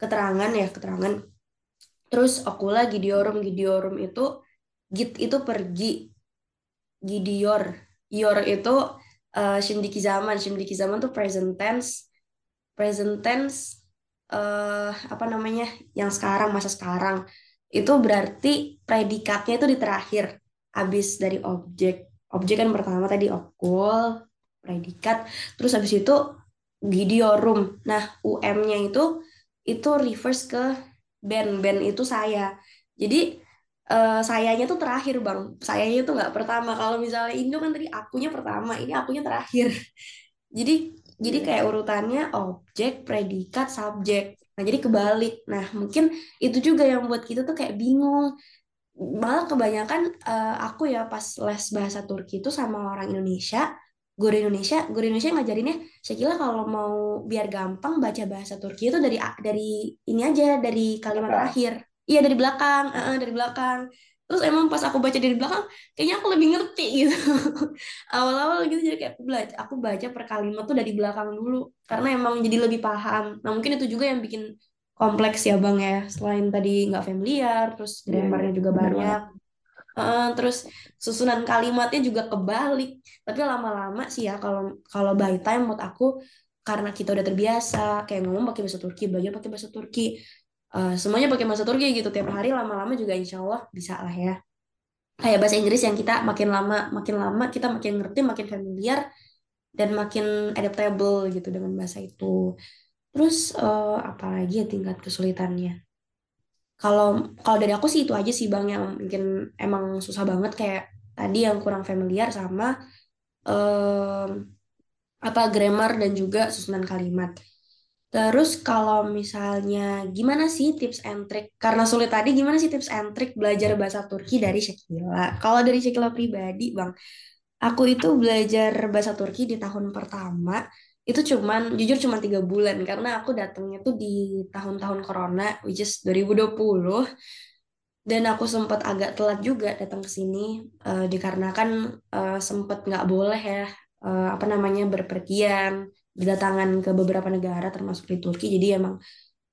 keterangan ya, keterangan. Terus okula gidiorum gidiorum itu git itu pergi, gidior. Yor itu eh, şimdiki zaman, şimdiki zaman tuh present tense. Present tense eh apa namanya? Yang sekarang, masa sekarang. Itu berarti predikatnya itu di terakhir habis dari objek objek kan pertama tadi okul, predikat, terus habis itu gidiorum. Nah, UM-nya itu itu reverse ke ben, ben itu saya. Jadi eh, sayanya tuh terakhir bang, sayanya tuh nggak pertama. Kalau misalnya Indo kan tadi akunya pertama, ini akunya terakhir. [laughs] Jadi jadi Iya. kayak urutannya objek, predikat, subjek. Nah, jadi kebalik. Nah, mungkin itu juga yang buat kita tuh kayak bingung malah kebanyakan eh, aku ya pas les bahasa Turki itu sama orang Indonesia, guru Indonesia, guru Indonesia ngajarinnya, Syakila kalau mau biar gampang baca bahasa Turki itu dari dari ini aja dari kalimat terakhir. Iya dari belakang, eh, eh, dari belakang. Terus emang pas aku baca dari belakang, kayaknya aku lebih ngerti gitu. [laughs] Awal-awal gitu jadi kayak aku belajar, aku baca per kalimat tuh dari belakang dulu karena emang jadi lebih paham. Nah mungkin itu juga yang bikin kompleks ya Bang ya. Selain tadi nggak familiar, terus Iya, grammarnya juga banyak. Heeh, terus susunan kalimatnya juga kebalik. Tapi lama-lama sih ya kalau kalau by time menurut aku karena kita udah terbiasa kayak ngomong pakai bahasa Turki, belajar pakai bahasa Turki, eh, semuanya pakai bahasa Turki gitu tiap hari lama-lama juga insya Allah bisa lah ya. Kayak bahasa Inggris yang kita makin lama makin lama kita makin ngerti, makin familiar dan makin adaptable gitu dengan bahasa itu. Terus eh, apa lagi ya tingkat kesulitannya? Kalau kalau dari aku sih itu aja sih Bang yang mungkin emang susah banget kayak tadi yang kurang familiar sama em, apa grammar dan juga susunan kalimat. Terus kalau misalnya gimana sih tips and trick? Karena sulit tadi, gimana sih tips and trick belajar bahasa Turki dari Shakila? Kalau dari Shakila pribadi, Bang, aku itu belajar bahasa Turki di tahun pertama itu cuman jujur cuma tiga bulan. Karena aku datangnya tuh di tahun-tahun corona, which is 2020 dan aku sempat agak telat juga datang ke sini eh, dikarenakan eh, sempat nggak boleh ya eh, apa namanya berpergian berdatangan ke beberapa negara termasuk di Turki. Jadi emang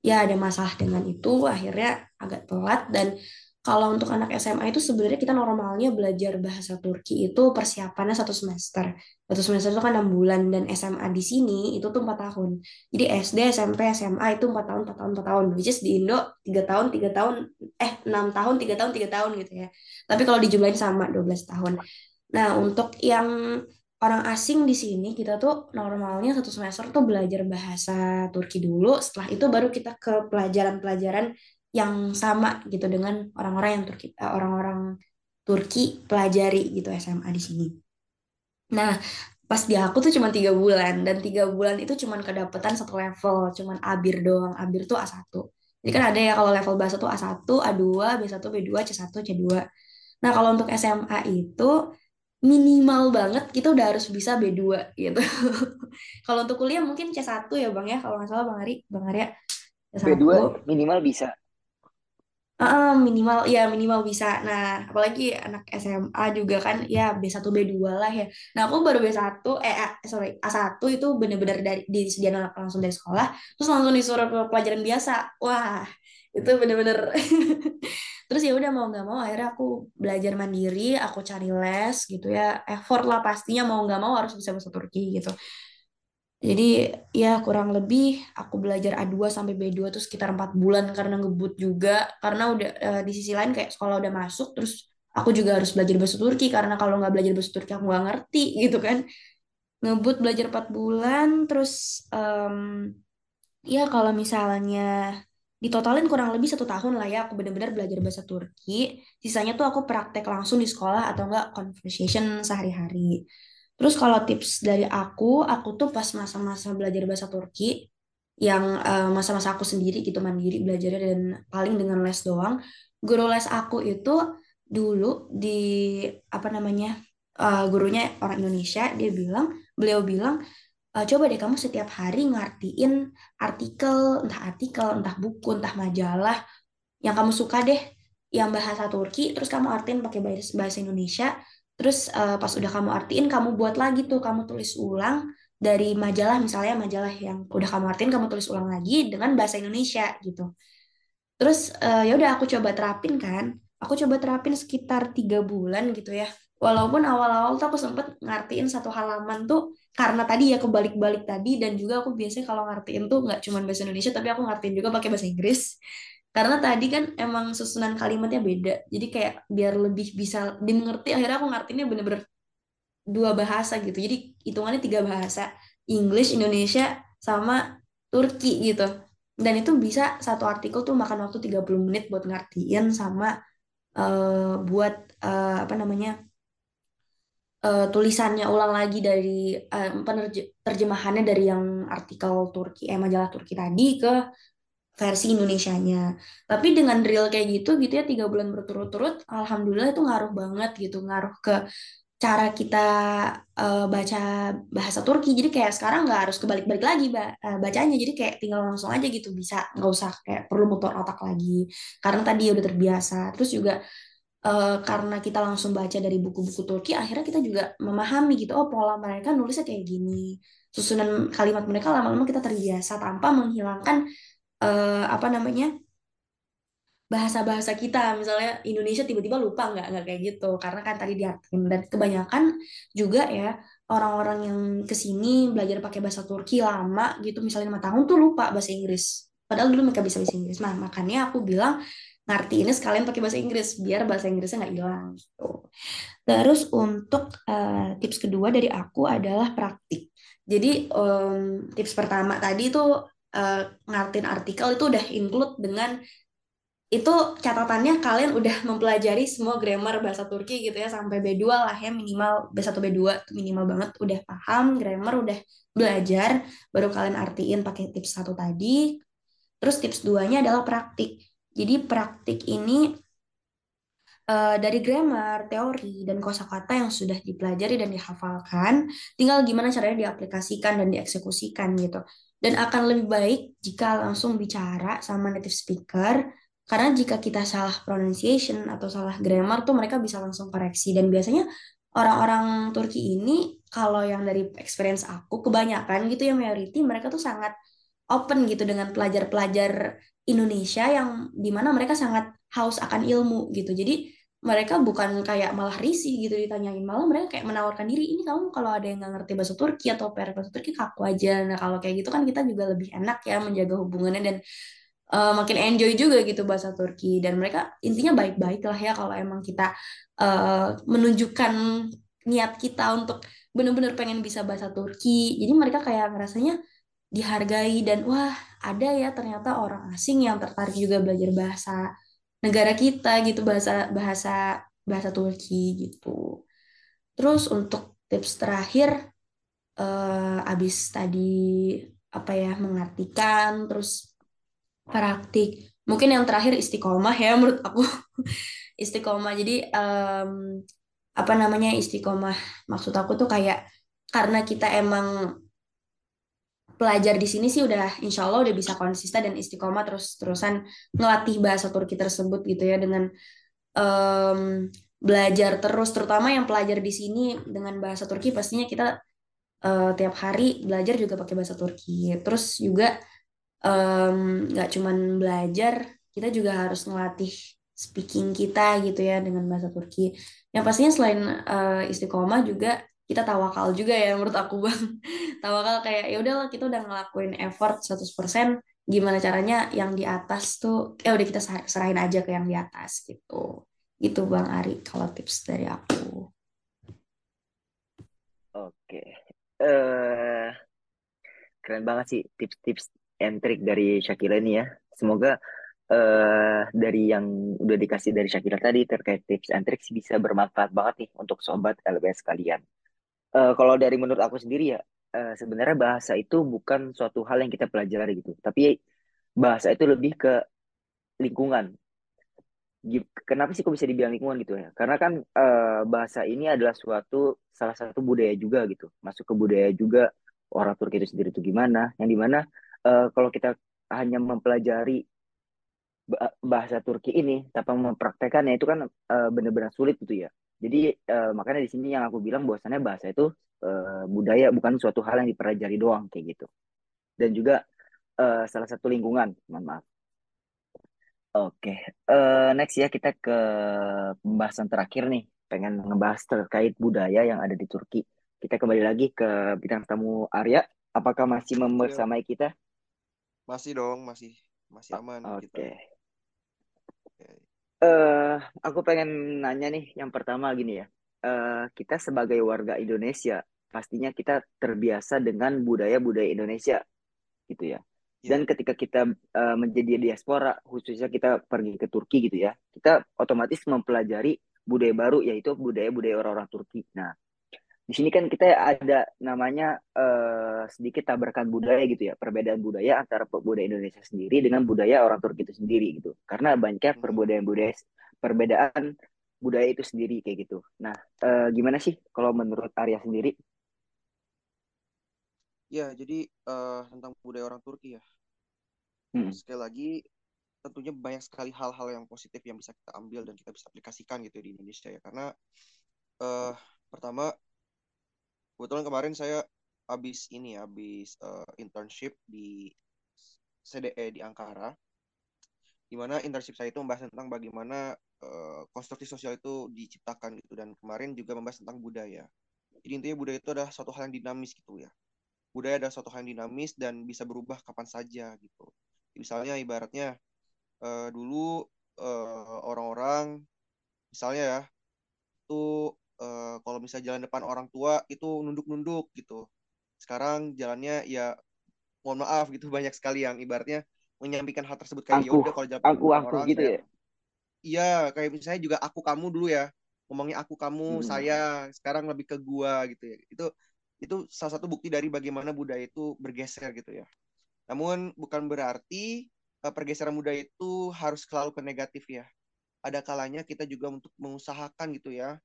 ya ada masalah dengan itu akhirnya agak telat. Dan kalau untuk anak SMA itu sebenarnya kita normalnya belajar bahasa Turki itu persiapannya satu semester. Satu semester itu kan enam bulan dan SMA di sini itu tuh empat tahun. Jadi SD SMP SMA itu empat tahun empat tahun empat tahun. Which is di Indo tiga tahun tiga tahun eh enam tahun tiga tahun tiga tahun gitu ya. Tapi kalau dijumlahin sama 12 tahun. Nah untuk yang orang asing di sini kita tuh normalnya satu semester tuh belajar bahasa Turki dulu. Setelah itu baru kita ke pelajaran-pelajaran yang sama gitu dengan orang-orang yang Turki eh, orang-orang Turki pelajari gitu SMA di sini. Nah, pas di aku tuh cuma tiga bulan dan tiga bulan itu cuma kedapetan satu level, cuman abir doang. Abir tuh a satu. Jadi kan ada ya kalau level bahasa tuh a satu, a dua, b satu, b dua, c satu, c dua. Nah, kalau untuk SMA itu minimal banget kita udah harus bisa b dua gitu. [laughs] Kalau untuk kuliah mungkin c satu ya Bang ya, kalau nggak salah Bang Ari, Bang Arya c satu. B2 minimal bisa. Ah, minimal ya minimal bisa. Nah, apalagi anak SMA juga kan ya b satu b dua lah ya. Nah, aku baru b satu eh A- sorry a satu itu bener-bener dari disediain langsung dari sekolah terus langsung disuruh ke pelajaran biasa. Wah, itu bener-bener [laughs] terus ya udah mau nggak mau akhirnya aku belajar mandiri, aku cari les gitu ya. Effort lah pastinya mau nggak mau harus bisa bahasa Turki gitu. Jadi ya kurang lebih aku belajar A2 sampai B2 tuh sekitar empat bulan karena ngebut juga. Karena udah eh, di sisi lain kayak sekolah udah masuk terus aku juga harus belajar bahasa Turki. Karena kalau nggak belajar bahasa Turki aku nggak ngerti [laughs] gitu kan. Ngebut belajar empat bulan terus em, ya kalau misalnya ditotalin kurang lebih satu tahun lah ya aku benar-benar belajar bahasa Turki. Sisanya tuh aku praktek langsung di sekolah atau enggak conversation sehari-hari Terus kalau tips dari aku, aku tuh pas masa-masa belajar bahasa Turki, yang eh, masa-masa aku sendiri gitu mandiri belajarnya dan paling dengan les doang, guru les aku itu dulu di apa namanya eh, gurunya orang Indonesia, dia bilang, beliau bilang, "Eh, coba deh kamu setiap hari ngartiin artikel, entah artikel, entah buku, entah majalah yang kamu suka deh, yang bahasa Turki, terus kamu artiin pakai bahasa Indonesia, terus eh, pas udah kamu artiin, kamu buat lagi tuh, kamu tulis ulang dari majalah, misalnya majalah yang udah kamu artiin, kamu tulis ulang lagi dengan bahasa Indonesia gitu. Terus eh, ya udah aku coba terapin kan, aku coba terapin sekitar tiga bulan gitu ya. Walaupun awal-awal tuh aku sempet ngartiin satu halaman tuh karena tadi ya kebalik-balik tadi dan juga aku biasanya kalau ngartiin tuh nggak cuma bahasa Indonesia tapi aku ngartiin juga pakai bahasa Inggris. Karena tadi kan emang susunan kalimatnya beda. Jadi kayak biar lebih bisa dimengerti akhirnya aku ngartiinnya bener-bener dua bahasa gitu. Jadi hitungannya tiga bahasa. English, Indonesia, sama Turki gitu. Dan itu bisa satu artikel tuh makan waktu 30 menit buat ngertiin sama eh, buat eh, apa namanya eh, tulisannya ulang lagi dari eh, penerje- terjemahannya dari yang artikel Turki, eh majalah Turki tadi ke versi Indonesianya. Tapi dengan drill kayak gitu gitu ya tiga bulan berturut-turut, alhamdulillah itu ngaruh banget gitu, ngaruh ke cara kita eh, baca bahasa Turki. Jadi kayak sekarang nggak harus kebalik-balik lagi ba- eh, bacanya. Jadi kayak tinggal langsung aja gitu bisa, nggak usah kayak perlu muter otak lagi. Karena tadi udah terbiasa. Terus juga eh, karena kita langsung baca dari buku-buku Turki, akhirnya kita juga memahami gitu, oh pola mereka nulisnya kayak gini. Susunan kalimat mereka lama-lama kita terbiasa tanpa menghilangkan eh, apa namanya bahasa-bahasa kita. Misalnya Indonesia tiba-tiba lupa nggak nggak kayak gitu. Karena kan tadi diartikan dan kebanyakan juga ya orang-orang yang ke sini belajar pakai bahasa Turki lama gitu misalnya lima tahun tuh lupa bahasa Inggris. Padahal dulu mereka bisa bahasa Inggris. Nah makanya aku bilang ngerti ini sekalian pakai bahasa Inggris biar bahasa Inggrisnya nggak hilang. Gitu. Terus untuk eh, tips kedua dari aku adalah praktik. Jadi em, tips pertama tadi tuh eh, ngartin artikel itu udah include dengan itu catatannya kalian udah mempelajari semua grammar bahasa Turki gitu ya sampai B2 lah ya minimal B1 B2 tuh minimal banget udah paham grammar udah belajar baru kalian artiin pakai tips satu tadi terus tips duanya adalah praktik jadi praktik ini uh, dari grammar, teori, dan kosakata yang sudah dipelajari dan dihafalkan, tinggal gimana caranya diaplikasikan dan dieksekusikan gitu. Dan akan lebih baik jika langsung bicara sama native speaker, karena jika kita salah pronunciation atau salah grammar tuh mereka bisa langsung koreksi. Dan biasanya orang-orang Turki ini, kalau yang dari experience aku, kebanyakan gitu ya, majority, mereka tuh sangat open gitu dengan pelajar-pelajar Indonesia yang di mana mereka sangat haus akan ilmu gitu. Jadi mereka bukan kayak malah risih gitu ditanyain. Malah mereka kayak menawarkan diri ini kamu kalau ada yang nggak ngerti bahasa Turki atau PR bahasa Turki kaku aja. Nah kalau kayak gitu kan kita juga lebih enak ya menjaga hubungannya dan uh, makin enjoy juga gitu bahasa Turki. Dan mereka intinya baik-baik lah ya kalau emang kita uh, menunjukkan niat kita untuk bener-bener pengen bisa bahasa Turki. Jadi mereka kayak ngerasanya dihargai dan wah ada ya ternyata orang asing yang tertarik juga belajar bahasa negara kita gitu bahasa bahasa bahasa Turki gitu. Terus untuk tips terakhir uh, abis tadi apa ya mengartikan terus praktik. Mungkin yang terakhir istiqomah ya menurut aku. [laughs] Istiqomah. Jadi um, apa namanya istiqomah? Maksud aku tuh kayak karena kita emang pelajar di sini sih udah insya Allah udah bisa konsisten dan istiqomah terus terusan ngelatih bahasa Turki tersebut gitu ya dengan um, belajar terus. Terutama yang pelajar di sini dengan bahasa Turki pastinya kita uh, tiap hari belajar juga pakai bahasa Turki. Terus juga nggak um, cuman belajar kita juga harus ngelatih speaking kita gitu ya dengan bahasa Turki. Yang pastinya selain uh, istiqomah juga kita tawakal juga ya menurut aku bang. [laughs] Tawakal kayak ya udahlah kita udah ngelakuin effort 100% gimana caranya yang di atas tuh ya udah kita serahin aja ke yang di atas gitu. Gitu bang Ari kalau tips dari aku. Oke. Uh, keren banget sih tips-tips and trick dari Shakira ini ya. Semoga uh, dari yang udah dikasih dari Shakira tadi terkait tips and tricks bisa bermanfaat banget nih untuk sobat LBS kalian uh, kalau dari menurut aku sendiri ya uh, sebenarnya bahasa itu bukan suatu hal yang kita pelajari gitu. Tapi bahasa itu lebih ke lingkungan. Kenapa sih kok bisa dibilang lingkungan gitu ya? Karena kan uh, bahasa ini adalah suatu salah satu budaya juga gitu. Masuk ke budaya juga orang Turki itu sendiri itu gimana. Yang di mana uh, kalau kita hanya mempelajari bahasa Turki ini tanpa mempraktekannya itu kan uh, benar-benar sulit gitu ya jadi uh, makanya di sini yang aku bilang bahwasannya bahasa itu uh, budaya bukan suatu hal yang dipelajari doang kayak gitu. Dan juga uh, salah satu lingkungan, mohon maaf. Oke, okay. uh, next ya kita ke pembahasan terakhir nih. Pengen ngebahas terkait budaya yang ada di Turki. Kita kembali lagi ke bintang tamu Arya. Apakah masih membersamai kita? Masih dong, masih masih aman Oke. Okay. Okay uh, aku pengen nanya nih yang pertama gini ya. Uh, kita sebagai warga Indonesia pastinya kita terbiasa dengan budaya-budaya Indonesia gitu ya. Iya. Dan ketika kita uh, menjadi diaspora, khususnya kita pergi ke Turki gitu ya, kita otomatis mempelajari budaya baru yaitu budaya-budaya orang-orang Turki. Nah, di sini kan kita ada namanya uh, sedikit tabrakan budaya gitu ya, perbedaan budaya antara budaya Indonesia sendiri dengan budaya orang Turki itu sendiri gitu. Karena banyak hmm. perbedaan budaya perbedaan budaya itu sendiri kayak gitu. Nah, uh, gimana sih kalau menurut Arya sendiri? Ya, jadi uh, tentang budaya orang Turki ya. Hmm. Sekali lagi, tentunya banyak sekali hal-hal yang positif yang bisa kita ambil dan kita bisa aplikasikan gitu di Indonesia ya. Karena uh, pertama kebetulan kemarin saya habis ini habis uh, internship di CDE di Ankara di mana internship saya itu membahas tentang bagaimana uh, konstruksi sosial itu diciptakan gitu dan kemarin juga membahas tentang budaya. Jadi intinya budaya itu adalah suatu hal yang dinamis gitu ya. Budaya adalah suatu hal yang dinamis dan bisa berubah kapan saja gitu. Misalnya ibaratnya uh, dulu orang-orang uh, misalnya ya itu uh, kalau misalnya jalan depan orang tua itu nunduk-nunduk gitu. Sekarang jalannya ya mohon maaf gitu [laughs] banyak sekali yang ibaratnya menyampaikan hal tersebut kayak ya Angkuh, udah kalau angkuh, depan angkuh orang gitu ya. iya kayak misalnya juga aku kamu dulu ya ngomongnya aku kamu Hmm. saya sekarang lebih ke gua gitu ya itu itu salah satu bukti dari bagaimana budaya itu bergeser gitu ya namun bukan berarti eh, pergeseran budaya itu harus selalu ke negatif ya ada kalanya kita juga untuk mengusahakan gitu ya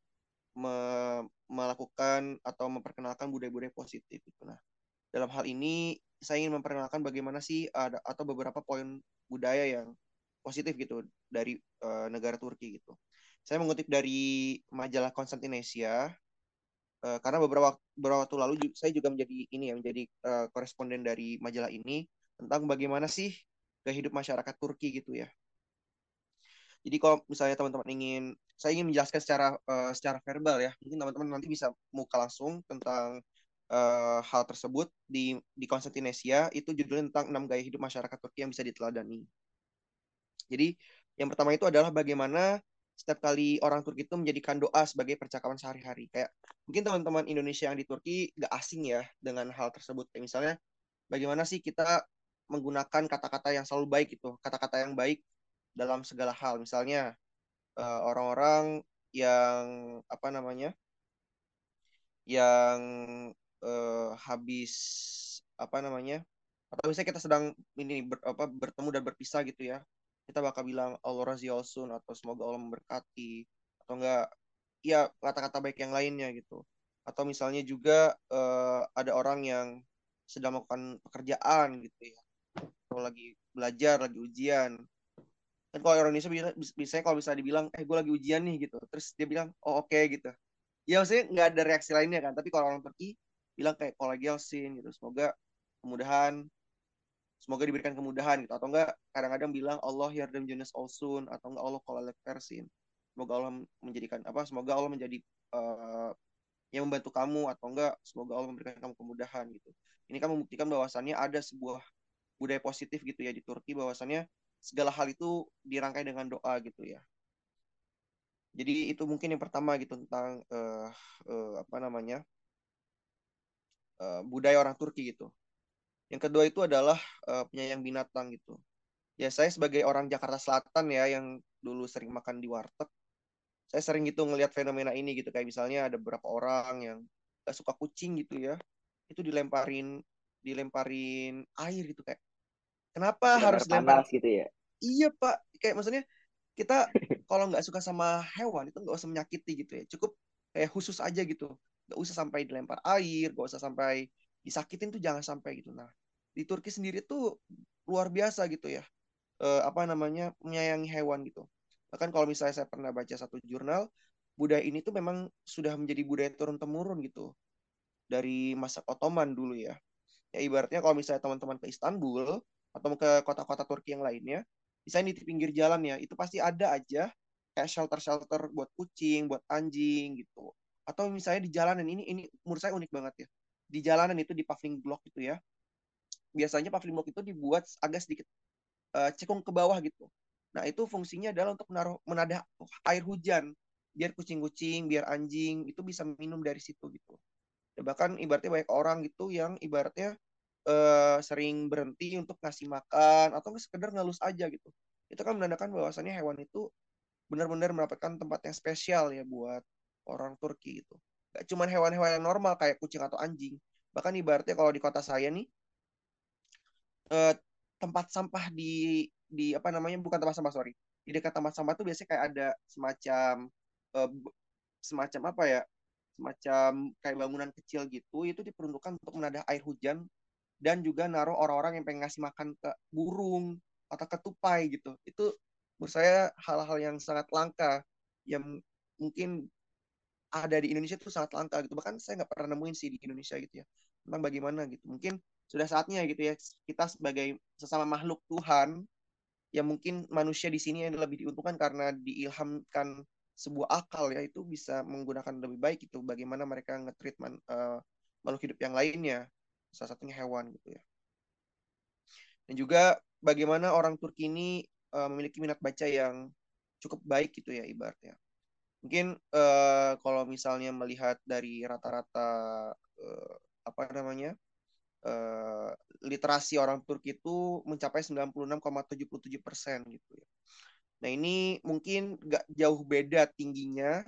me- melakukan atau memperkenalkan budaya-budaya positif gitu. Nah, dalam hal ini saya ingin memperkenalkan bagaimana sih ada atau beberapa poin budaya yang positif gitu dari eh, negara Turki gitu. Saya mengutip dari majalah Konstantinesia eh, karena beberapa beberapa waktu lalu saya juga menjadi ini ya menjadi eh, koresponden dari majalah ini tentang bagaimana sih gaya masyarakat Turki gitu ya. Jadi kalau misalnya teman-teman ingin, saya ingin menjelaskan secara eh, secara verbal ya. Mungkin teman-teman nanti bisa muka langsung tentang eh, hal tersebut di di Konstantinesia itu judulnya tentang enam gaya hidup masyarakat Turki yang bisa diteladani. Jadi yang pertama itu adalah bagaimana setiap kali orang Turki itu menjadikan doa sebagai percakapan sehari-hari. Kayak mungkin teman-teman Indonesia yang di Turki gak asing ya dengan hal tersebut. Kayak misalnya bagaimana sih kita menggunakan kata-kata yang selalu baik gitu, kata-kata yang baik dalam segala hal. Misalnya eh, orang-orang yang apa namanya, yang eh, habis apa namanya, atau misalnya kita sedang ini ber- apa, bertemu dan berpisah gitu ya, kita bakal bilang Allah razi olsun atau semoga Allah memberkati atau enggak, ya kata-kata baik yang lainnya gitu. Atau misalnya juga eh, ada orang yang sedang melakukan pekerjaan gitu ya, atau lagi belajar, lagi ujian, kan kalau orang Indonesia bisa, biasanya kalau bisa dibilang eh gue lagi ujian nih gitu. Terus dia bilang oh oke gitu. Ya maksudnya nggak ada reaksi lainnya kan. Tapi kalau orang Turki bilang kayak kolagi gelsin gitu. Semoga kemudahan semoga diberikan kemudahan gitu. Atau enggak kadang-kadang bilang Allah yardem jenis olsun atau enggak Allah kolak versin semoga Allah menjadikan apa semoga Allah menjadi eh, yang membantu kamu atau enggak semoga Allah memberikan kamu kemudahan gitu. Ini kan membuktikan bahwasannya ada sebuah budaya positif gitu ya di Turki bahwasannya segala hal itu dirangkai dengan doa gitu ya. Jadi itu mungkin yang pertama gitu tentang eh, eh, apa namanya eh, budaya orang Turki gitu. Yang kedua itu adalah eh, penyayang binatang gitu. Ya saya sebagai orang Jakarta Selatan ya yang dulu sering makan di warteg, saya sering gitu ngelihat fenomena ini gitu kayak misalnya ada beberapa orang yang gak suka kucing gitu ya, itu dilemparin dilemparin air gitu kayak kenapa Lempar harus dilempar panas gitu ya. Iya Pak, kayak maksudnya kita kalau nggak suka sama hewan itu nggak usah menyakiti gitu ya. Cukup kayak khusus aja gitu. Nggak usah sampai dilempar air, nggak usah sampai disakitin tuh jangan sampai gitu. Nah, di Turki sendiri tuh luar biasa gitu ya. Eh, apa namanya menyayangi hewan gitu. Bahkan kalau misalnya saya pernah baca satu jurnal, budaya ini tuh memang sudah menjadi budaya turun temurun gitu dari masa Ottoman dulu ya. Ya ibaratnya kalau misalnya teman-teman ke Istanbul atau ke kota-kota Turki yang lainnya, misalnya di pinggir jalan ya, itu pasti ada aja kayak shelter-shelter buat kucing, buat anjing gitu. Atau misalnya di jalanan ini ini menurut saya unik banget ya. Di jalanan itu di paving block gitu ya. Biasanya paving block itu dibuat agak sedikit eh, cekung ke bawah gitu. Nah, itu fungsinya adalah untuk menaruh menadah air hujan biar kucing-kucing, biar anjing itu bisa minum dari situ gitu. Bahkan ibaratnya banyak orang gitu yang ibaratnya eh, sering berhenti untuk ngasih makan atau sekedar ngelus aja gitu. Itu kan menandakan bahwasannya hewan itu benar-benar mendapatkan tempat yang spesial ya buat orang Turki itu. Gak cuma hewan-hewan yang normal kayak kucing atau anjing. Bahkan ibaratnya kalau di kota saya nih eh, tempat sampah di di apa namanya bukan tempat sampah sorry di dekat tempat sampah tuh biasanya kayak ada semacam eh, semacam apa ya semacam kayak bangunan kecil gitu itu diperuntukkan untuk menadah air hujan dan juga naruh orang-orang yang pengen ngasih makan ke burung atau ke tupai gitu. Itu menurut saya hal-hal yang sangat langka yang mungkin ada di Indonesia itu sangat langka gitu. Bahkan saya nggak pernah nemuin sih di Indonesia gitu ya. Tentang bagaimana gitu. Mungkin sudah saatnya gitu ya kita sebagai sesama makhluk Tuhan yang mungkin manusia di sini yang lebih diuntungkan karena diilhamkan sebuah akal ya itu bisa menggunakan lebih baik itu bagaimana mereka nge-treat man- eh, makhluk hidup yang lainnya salah satunya hewan gitu ya dan juga bagaimana orang Turki ini eh, memiliki minat baca yang cukup baik gitu ya ibaratnya mungkin eh, kalau misalnya melihat dari rata-rata eh, apa namanya uh, literasi orang Turki itu mencapai 96,77 persen gitu ya. Nah ini mungkin nggak jauh beda tingginya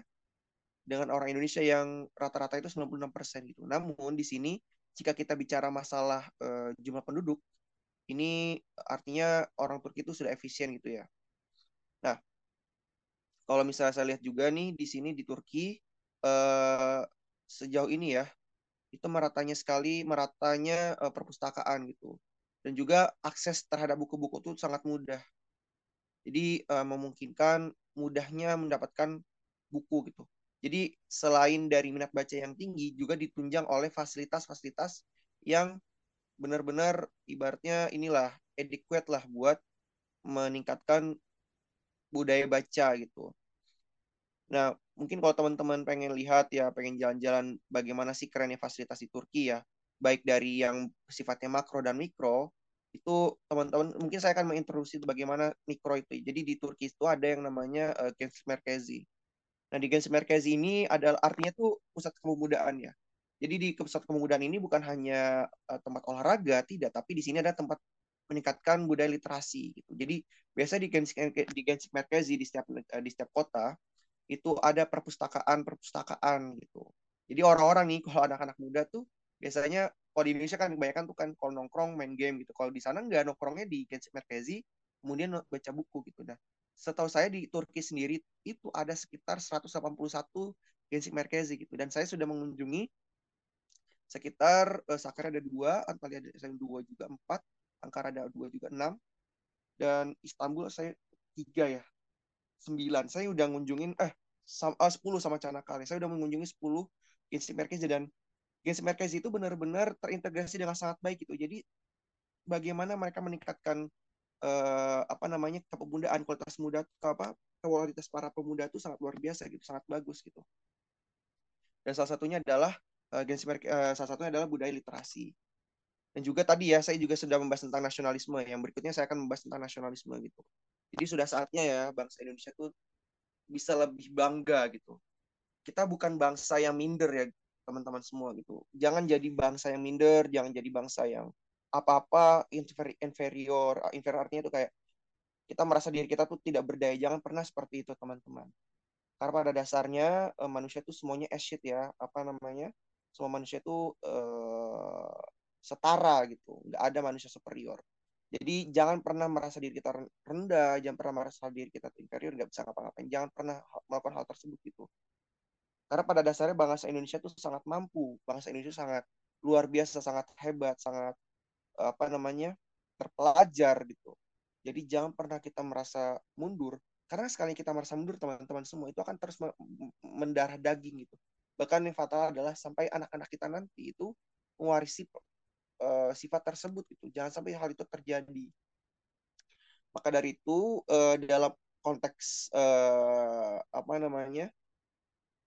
dengan orang Indonesia yang rata-rata itu 96 persen gitu. Namun di sini jika kita bicara masalah uh, jumlah penduduk, ini artinya orang Turki itu sudah efisien gitu ya. Nah, kalau misalnya saya lihat juga nih di sini di Turki uh, sejauh ini ya itu meratanya sekali meratanya uh, perpustakaan gitu dan juga akses terhadap buku-buku itu sangat mudah jadi uh, memungkinkan mudahnya mendapatkan buku gitu. Jadi selain dari minat baca yang tinggi juga ditunjang oleh fasilitas-fasilitas yang benar-benar ibaratnya inilah adequate lah buat meningkatkan budaya baca gitu. Nah, mungkin kalau teman-teman pengen lihat ya, pengen jalan-jalan bagaimana sih kerennya fasilitas di Turki ya, baik dari yang sifatnya makro dan mikro, itu teman-teman mungkin saya akan mengintroduksi bagaimana mikro itu. Jadi di Turki itu ada yang namanya uh, Genç Merkezi. Nah di Genç Merkezi ini adalah artinya tuh pusat kepemudaan ya. Jadi di pusat kepemudaan ini bukan hanya uh, tempat olahraga, tidak, tapi di sini ada tempat meningkatkan budaya literasi gitu. Jadi biasa di Genç di Genç Merkezi di setiap uh, di setiap kota itu ada perpustakaan perpustakaan gitu. Jadi orang-orang nih kalau anak-anak muda tuh biasanya kalau di Indonesia kan kebanyakan tuh kan kalau nongkrong main game gitu kalau di sana nggak nongkrongnya di Genshin Merkezi kemudian baca buku gitu nah setahu saya di Turki sendiri itu ada sekitar 181 Genshin Merkezi gitu. Dan saya sudah mengunjungi sekitar uh, Saqqara ada dua Antalya ada dua juga empat Ankara ada dua juga enam dan Istanbul saya tiga ya sembilan. Saya udah ngunjungin eh sama, uh, 10 sama Çanakkale saya udah mengunjungi 10 Genshin Merkezi dan Games Merkez itu benar-benar terintegrasi dengan sangat baik gitu. Jadi bagaimana mereka meningkatkan uh, apa namanya kepemudaan kualitas muda apa kualitas para pemuda itu sangat luar biasa gitu, sangat bagus gitu. Dan salah satunya adalah uh, salah satunya adalah budaya literasi. Dan juga tadi ya saya juga sudah membahas tentang nasionalisme. Yang berikutnya saya akan membahas tentang nasionalisme gitu. Jadi sudah saatnya ya bangsa Indonesia tuh bisa lebih bangga gitu. Kita bukan bangsa yang minder ya teman-teman semua gitu. Jangan jadi bangsa yang minder, jangan jadi bangsa yang apa-apa inferior, inferior artinya itu kayak kita merasa diri kita tuh tidak berdaya. Jangan pernah seperti itu teman-teman. Karena pada dasarnya uh, manusia tuh semuanya as ya, apa namanya? Semua manusia tuh uh, setara gitu, nggak ada manusia superior. Jadi jangan pernah merasa diri kita rendah, jangan pernah merasa diri kita inferior, nggak bisa ngapa-ngapain. Jangan pernah melakukan hal tersebut gitu. Karena pada dasarnya bangsa Indonesia itu sangat mampu, bangsa Indonesia sangat luar biasa, sangat hebat, sangat apa namanya terpelajar gitu. Jadi jangan pernah kita merasa mundur, karena sekali kita merasa mundur teman-teman semua itu akan terus mendarah daging gitu. Bahkan yang fatal adalah sampai anak-anak kita nanti itu mewarisi uh, sifat tersebut gitu. Jangan sampai hal itu terjadi. Maka dari itu uh, dalam konteks uh, apa namanya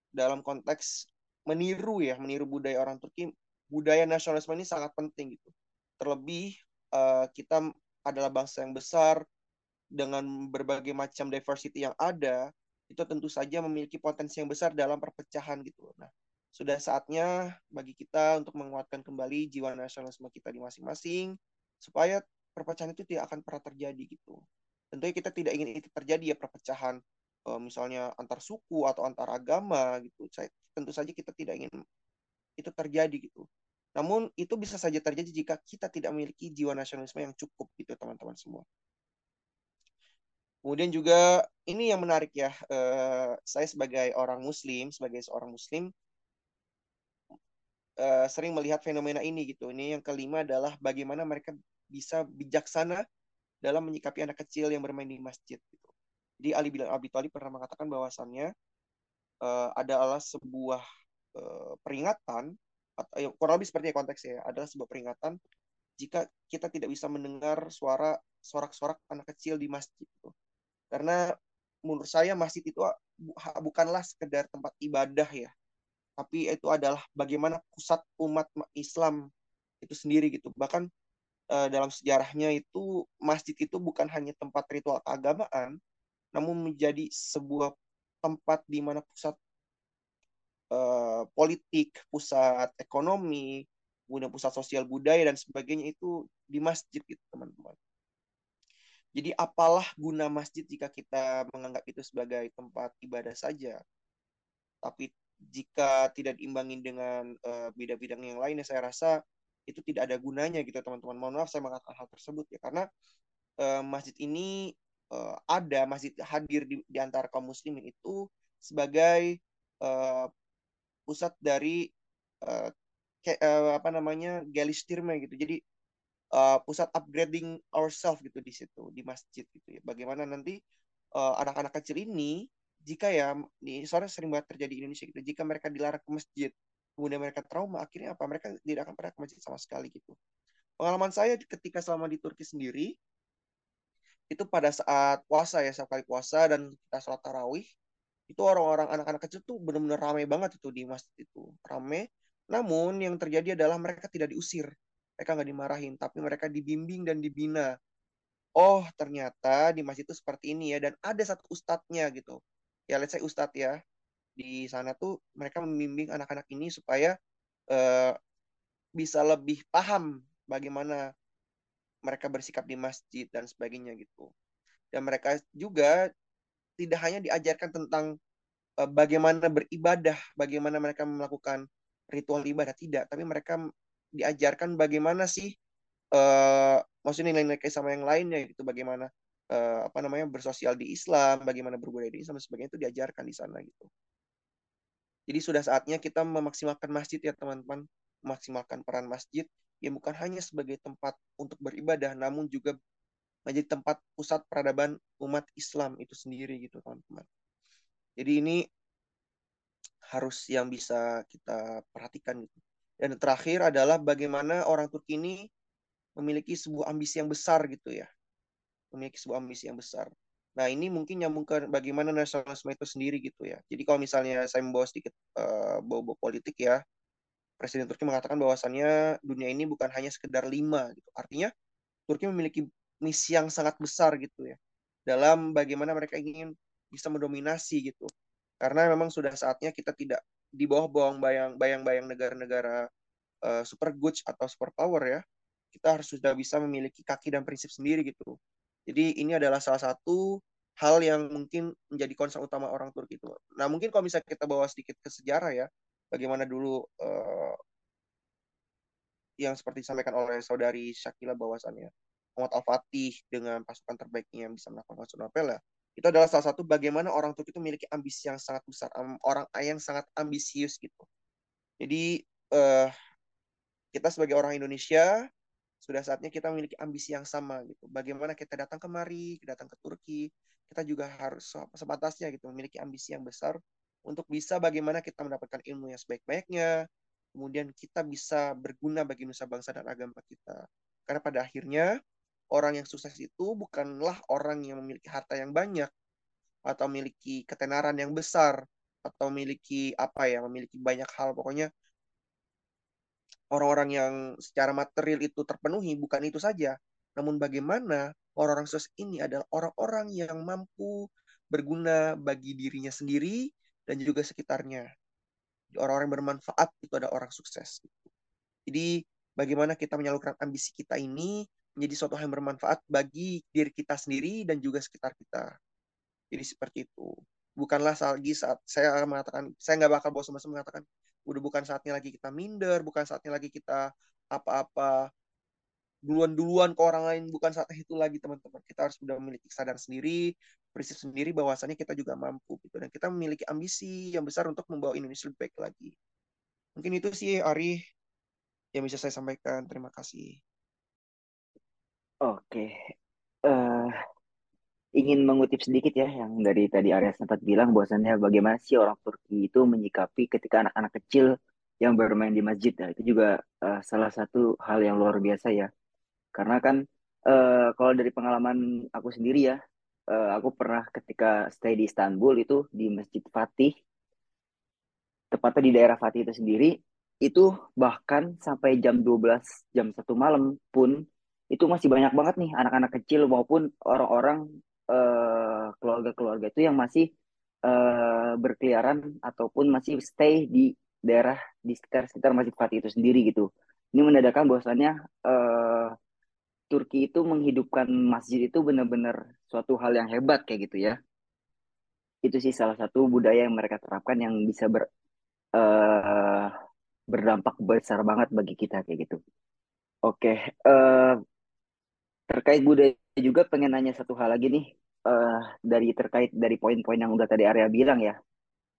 dalam konteks meniru ya, meniru budaya orang Turki, budaya nasionalisme ini sangat penting gitu. Terlebih uh, kita adalah bangsa yang besar dengan berbagai macam diversity yang ada, itu tentu saja memiliki potensi yang besar dalam perpecahan gitu. Nah, sudah saatnya bagi kita untuk menguatkan kembali jiwa nasionalisme kita di masing-masing supaya perpecahan itu tidak akan pernah terjadi gitu. Tentunya kita tidak ingin itu terjadi ya perpecahan uh, misalnya antar suku atau antar agama gitu tentu saja kita tidak ingin itu terjadi gitu namun itu bisa saja terjadi jika kita tidak memiliki jiwa nasionalisme yang cukup gitu teman-teman semua. Kemudian juga ini yang menarik ya uh, saya sebagai orang muslim sebagai seorang muslim uh, sering melihat fenomena ini gitu. Ini yang kelima adalah bagaimana mereka bisa bijaksana dalam menyikapi anak kecil yang bermain di masjid gitu. Jadi Ali bin Abi Thalib pernah mengatakan bahwasannya uh, adalah sebuah uh, peringatan kurang lebih seperti konteksnya ya, adalah sebuah peringatan jika kita tidak bisa mendengar suara sorak-sorak anak kecil di masjid itu. Karena menurut saya masjid itu bukanlah sekedar tempat ibadah ya, tapi itu adalah bagaimana pusat umat Islam itu sendiri gitu. Bahkan uh, dalam sejarahnya itu masjid itu bukan hanya tempat ritual keagamaan, namun menjadi sebuah tempat di mana pusat uh, politik, pusat ekonomi, kemudian pusat sosial budaya dan sebagainya itu di masjid gitu teman-teman. Jadi apalah guna masjid jika kita menganggap itu sebagai tempat ibadah saja. Tapi jika tidak diimbangin dengan uh, bidang-bidang yang lainnya, saya rasa itu tidak ada gunanya gitu teman-teman. Mohon maaf saya mengatakan hal tersebut ya karena uh, masjid ini uh, ada masjid hadir di, di antara kaum muslimin itu sebagai uh, pusat dari uh, ke, uh, apa namanya gelistirme gitu. Jadi uh, pusat upgrading ourselves gitu di situ di masjid gitu ya. Bagaimana nanti uh, anak-anak kecil ini jika ya di sore sering banget terjadi di Indonesia gitu. Jika mereka dilarang ke masjid, kemudian mereka trauma, akhirnya apa? Mereka tidak akan pernah ke masjid sama sekali gitu. Pengalaman saya ketika selama di Turki sendiri itu pada saat puasa ya, setiap kali puasa dan kita sholat tarawih, itu orang-orang anak-anak kecil tuh benar-benar ramai banget itu di masjid itu. Ramai. Namun yang terjadi adalah mereka tidak diusir mereka nggak dimarahin, tapi mereka dibimbing dan dibina. Oh, ternyata di masjid itu seperti ini ya, dan ada satu ustadznya gitu. Ya, let's say ustadz ya. Di sana tuh mereka membimbing anak-anak ini supaya uh, bisa lebih paham bagaimana mereka bersikap di masjid dan sebagainya gitu. Dan mereka juga tidak hanya diajarkan tentang uh, bagaimana beribadah, bagaimana mereka melakukan ritual ibadah tidak, tapi mereka diajarkan bagaimana sih uh, maksudnya nilai-nilai sama yang lainnya gitu. Bagaimana uh, apa namanya bersosial di Islam bagaimana berbudaya di Islam dan sebagainya itu diajarkan di sana gitu. Jadi sudah saatnya kita memaksimalkan masjid ya teman-teman. Memaksimalkan peran masjid yang bukan hanya sebagai tempat untuk beribadah namun juga menjadi tempat pusat peradaban umat Islam itu sendiri gitu teman-teman jadi ini harus yang bisa kita perhatikan gitu dan terakhir adalah bagaimana orang Turki ini memiliki sebuah ambisi yang besar gitu ya. Memiliki sebuah ambisi yang besar. Nah, ini mungkin nyambung ke bagaimana nasionalisme itu sendiri gitu ya. Jadi kalau misalnya saya membawa sedikit uh, bawa-bawa politik ya, Presiden Turki mengatakan bahwasannya dunia ini bukan hanya sekedar lima gitu. Artinya Turki memiliki misi yang sangat besar gitu ya. Dalam bagaimana mereka ingin bisa mendominasi gitu. Karena memang sudah saatnya kita tidak di bawah bawang bayang bayang-bayang negara-negara uh, super goods atau super power ya kita harus sudah bisa memiliki kaki dan prinsip sendiri gitu jadi ini adalah salah satu hal yang mungkin menjadi concern utama orang Turki itu nah mungkin kalau misalnya kita bawa sedikit ke sejarah ya bagaimana dulu uh, yang seperti disampaikan oleh saudari Shakila bahwasannya Muhammad Al-Fatih dengan pasukan terbaiknya yang bisa melakukan nasional ya itu adalah salah satu bagaimana orang Turki itu memiliki ambisi yang sangat besar, orang yang sangat ambisius gitu. Jadi uh, kita sebagai orang Indonesia sudah saatnya kita memiliki ambisi yang sama gitu. Bagaimana kita datang kemari, datang ke Turki, kita juga harus sebatasnya gitu memiliki ambisi yang besar untuk bisa bagaimana kita mendapatkan ilmu yang sebaik-baiknya, kemudian kita bisa berguna bagi nusa bangsa dan agama kita. Karena pada akhirnya orang yang sukses itu bukanlah orang yang memiliki harta yang banyak atau memiliki ketenaran yang besar atau memiliki apa ya memiliki banyak hal. Pokoknya orang-orang yang secara material itu terpenuhi bukan itu saja. Namun bagaimana orang-orang sukses ini adalah orang-orang yang mampu berguna bagi dirinya sendiri dan juga sekitarnya. Orang-orang bermanfaat itu ada orang sukses. Jadi bagaimana kita menyalurkan ambisi kita ini menjadi suatu hal yang bermanfaat bagi diri kita sendiri dan juga sekitar kita. Jadi seperti itu. Bukanlah lagi saat saya mengatakan, saya nggak bakal bosan bosan mengatakan, udah bukan saatnya lagi kita minder, bukan saatnya lagi kita apa-apa duluan-duluan ke orang lain, bukan saatnya itu lagi teman-teman. Kita harus sudah memiliki kesadaran sendiri, prinsip sendiri bahwasannya kita juga mampu gitu dan kita memiliki ambisi yang besar untuk membawa Indonesia lebih baik lagi. Mungkin itu sih Ari yang bisa saya sampaikan. Terima kasih. Oke, uh, ingin mengutip sedikit ya yang dari tadi Arya sempat bilang bahwasannya bagaimana sih orang Turki itu menyikapi ketika anak-anak kecil yang bermain di masjid. Ya itu juga uh, salah satu hal yang luar biasa ya. Karena kan uh, kalau dari pengalaman aku sendiri ya uh, aku pernah ketika stay di Istanbul itu di Masjid Fatih tepatnya di daerah Fatih itu sendiri itu bahkan sampai jam 12 jam satu malam pun itu masih banyak banget nih anak-anak kecil maupun orang-orang uh, keluarga-keluarga itu yang masih uh, berkeliaran ataupun masih stay di daerah di sekitar sekitar Masjid Fatih itu sendiri gitu. Ini menandakan bahwasannya uh, Turki itu menghidupkan masjid itu benar-benar suatu hal yang hebat kayak gitu ya. Itu sih salah satu budaya yang mereka terapkan yang bisa ber, uh, berdampak besar banget bagi kita kayak gitu. Oke, uh, terkait budaya juga pengen nanya satu hal lagi nih uh, dari terkait dari poin-poin yang udah tadi Arya bilang ya.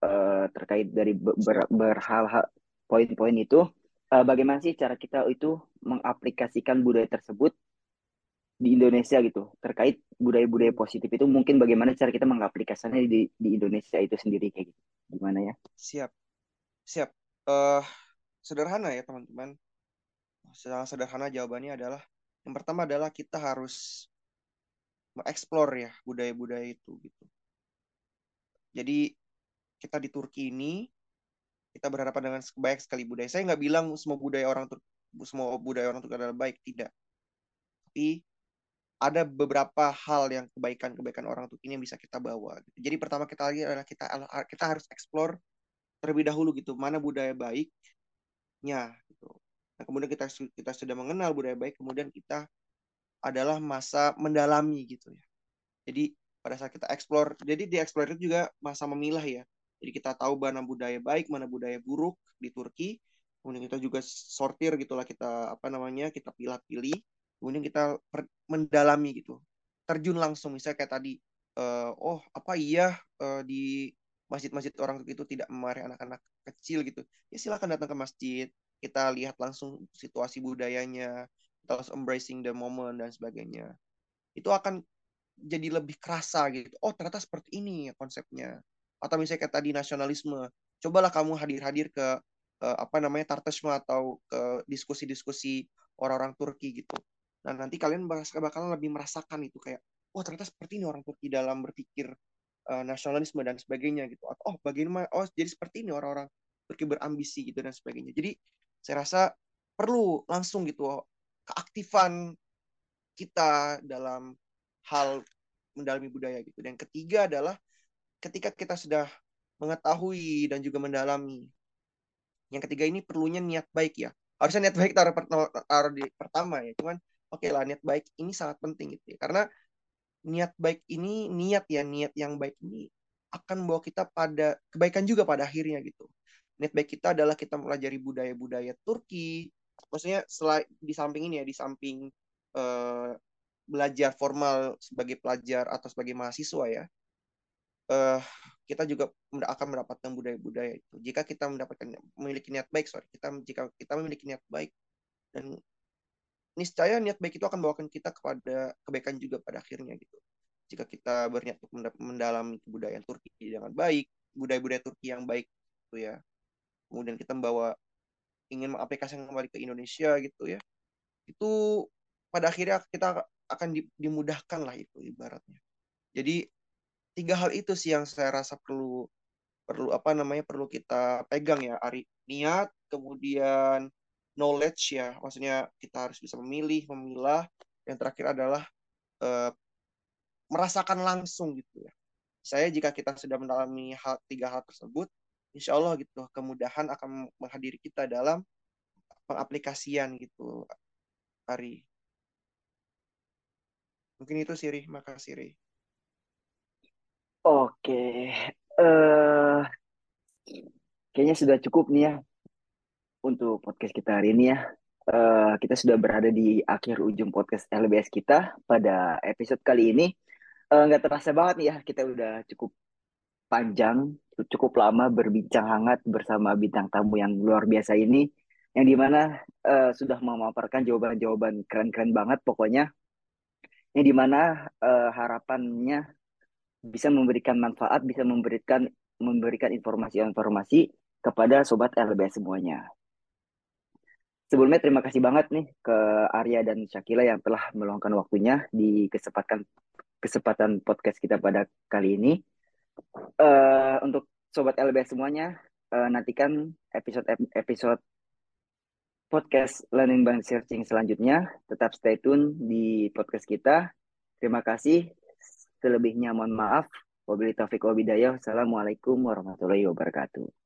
Uh, terkait dari ber, berhal poin-poin itu uh, bagaimana sih cara kita itu mengaplikasikan budaya tersebut di Indonesia gitu? Terkait budaya-budaya positif itu mungkin bagaimana cara kita mengaplikasikannya di, di Indonesia itu sendiri kayak gitu? Gimana ya? Siap. Siap. Uh, sederhana ya teman-teman. Secara sederhana jawabannya adalah yang pertama adalah kita harus mengeksplor ya budaya-budaya itu gitu jadi kita di Turki ini kita berhadapan dengan baik sekali budaya. Saya nggak bilang semua budaya orang Turki semua budaya orang Turki adalah baik, tidak. Tapi ada beberapa hal yang kebaikan-kebaikan orang Turki ini yang bisa kita bawa. Gitu. Jadi pertama kita lagi adalah kita kita harus explore terlebih dahulu gitu mana budaya baiknya. Nah, kemudian kita kita sudah mengenal budaya baik, kemudian kita adalah masa mendalami gitu ya. Jadi pada saat kita explore, jadi di explore itu juga masa memilah ya. Jadi kita tahu mana budaya baik, mana budaya buruk di Turki. Kemudian kita juga sortir gitulah kita apa namanya kita pilih-pilih. Kemudian kita mendalami gitu. Terjun langsung misalnya kayak tadi, uh, oh apa iya uh, di masjid-masjid orang itu tidak memarahi anak-anak kecil gitu. Ya silakan datang ke masjid. Kita lihat langsung situasi budayanya, kita harus embracing the moment dan sebagainya. Itu akan jadi lebih kerasa gitu. Oh ternyata seperti ini ya konsepnya atau misalnya kayak tadi nasionalisme cobalah kamu hadir-hadir ke uh, apa namanya tartesma atau ke diskusi-diskusi orang-orang Turki gitu nah nanti kalian bakalan lebih merasakan itu kayak oh ternyata seperti ini orang Turki dalam berpikir uh, nasionalisme dan sebagainya gitu atau oh bagaimana oh jadi seperti ini orang-orang Turki berambisi gitu dan sebagainya jadi saya rasa perlu langsung gitu keaktifan kita dalam hal mendalami budaya gitu dan ketiga adalah ketika kita sudah mengetahui dan juga mendalami. Yang ketiga ini perlunya niat baik ya. Harusnya niat baik taruh, taruh di pertama ya. Cuman oke okay lah niat baik ini sangat penting gitu ya. Karena niat baik ini niat ya niat yang baik ini akan membawa kita pada kebaikan juga pada akhirnya gitu. Niat baik kita adalah kita mempelajari budaya-budaya Turki. Maksudnya selain di samping ini ya di samping uh, belajar formal sebagai pelajar atau sebagai mahasiswa ya uh, kita juga akan mendapatkan budaya-budaya itu. Jika kita mendapatkan memiliki niat baik, sorry, kita jika kita memiliki niat baik dan niscaya niat baik itu akan membawakan kita kepada kebaikan juga pada akhirnya gitu. Jika kita berniat untuk mendalami kebudayaan Turki dengan baik, budaya-budaya Turki yang baik gitu ya. Kemudian kita membawa ingin mengaplikasikan kembali ke Indonesia gitu ya. Itu pada akhirnya kita akan dimudahkan lah itu ibaratnya. Jadi tiga hal itu sih yang saya rasa perlu perlu apa namanya perlu kita pegang ya Ari niat kemudian knowledge ya maksudnya kita harus bisa memilih memilah yang terakhir adalah uh, merasakan langsung gitu ya saya jika kita sudah mendalami hal tiga hal tersebut insya Allah gitu kemudahan akan menghadiri kita dalam pengaplikasian gitu Ari mungkin itu Siri makasih Siri Oke, uh, kayaknya sudah cukup nih ya untuk podcast kita hari ini ya. Uh, kita sudah berada di akhir ujung podcast LBS kita pada episode kali ini. Uh, nggak terasa banget nih ya, kita udah cukup panjang, cukup lama berbincang hangat bersama bintang tamu yang luar biasa ini, yang di mana uh, sudah memaparkan jawaban-jawaban keren-keren banget pokoknya, yang di mana uh, harapannya bisa memberikan manfaat, bisa memberikan memberikan informasi-informasi kepada sobat LBS semuanya. Sebelumnya terima kasih banget nih ke Arya dan Syakila yang telah meluangkan waktunya di kesempatan kesempatan podcast kita pada kali ini. Uh, untuk sobat LBS semuanya, uh, nantikan episode episode podcast Learning by Searching selanjutnya. Tetap stay tune di podcast kita. Terima kasih. Selebihnya mohon maaf. Wabillahi taufiq wabidayah. Assalamualaikum warahmatullahi wabarakatuh.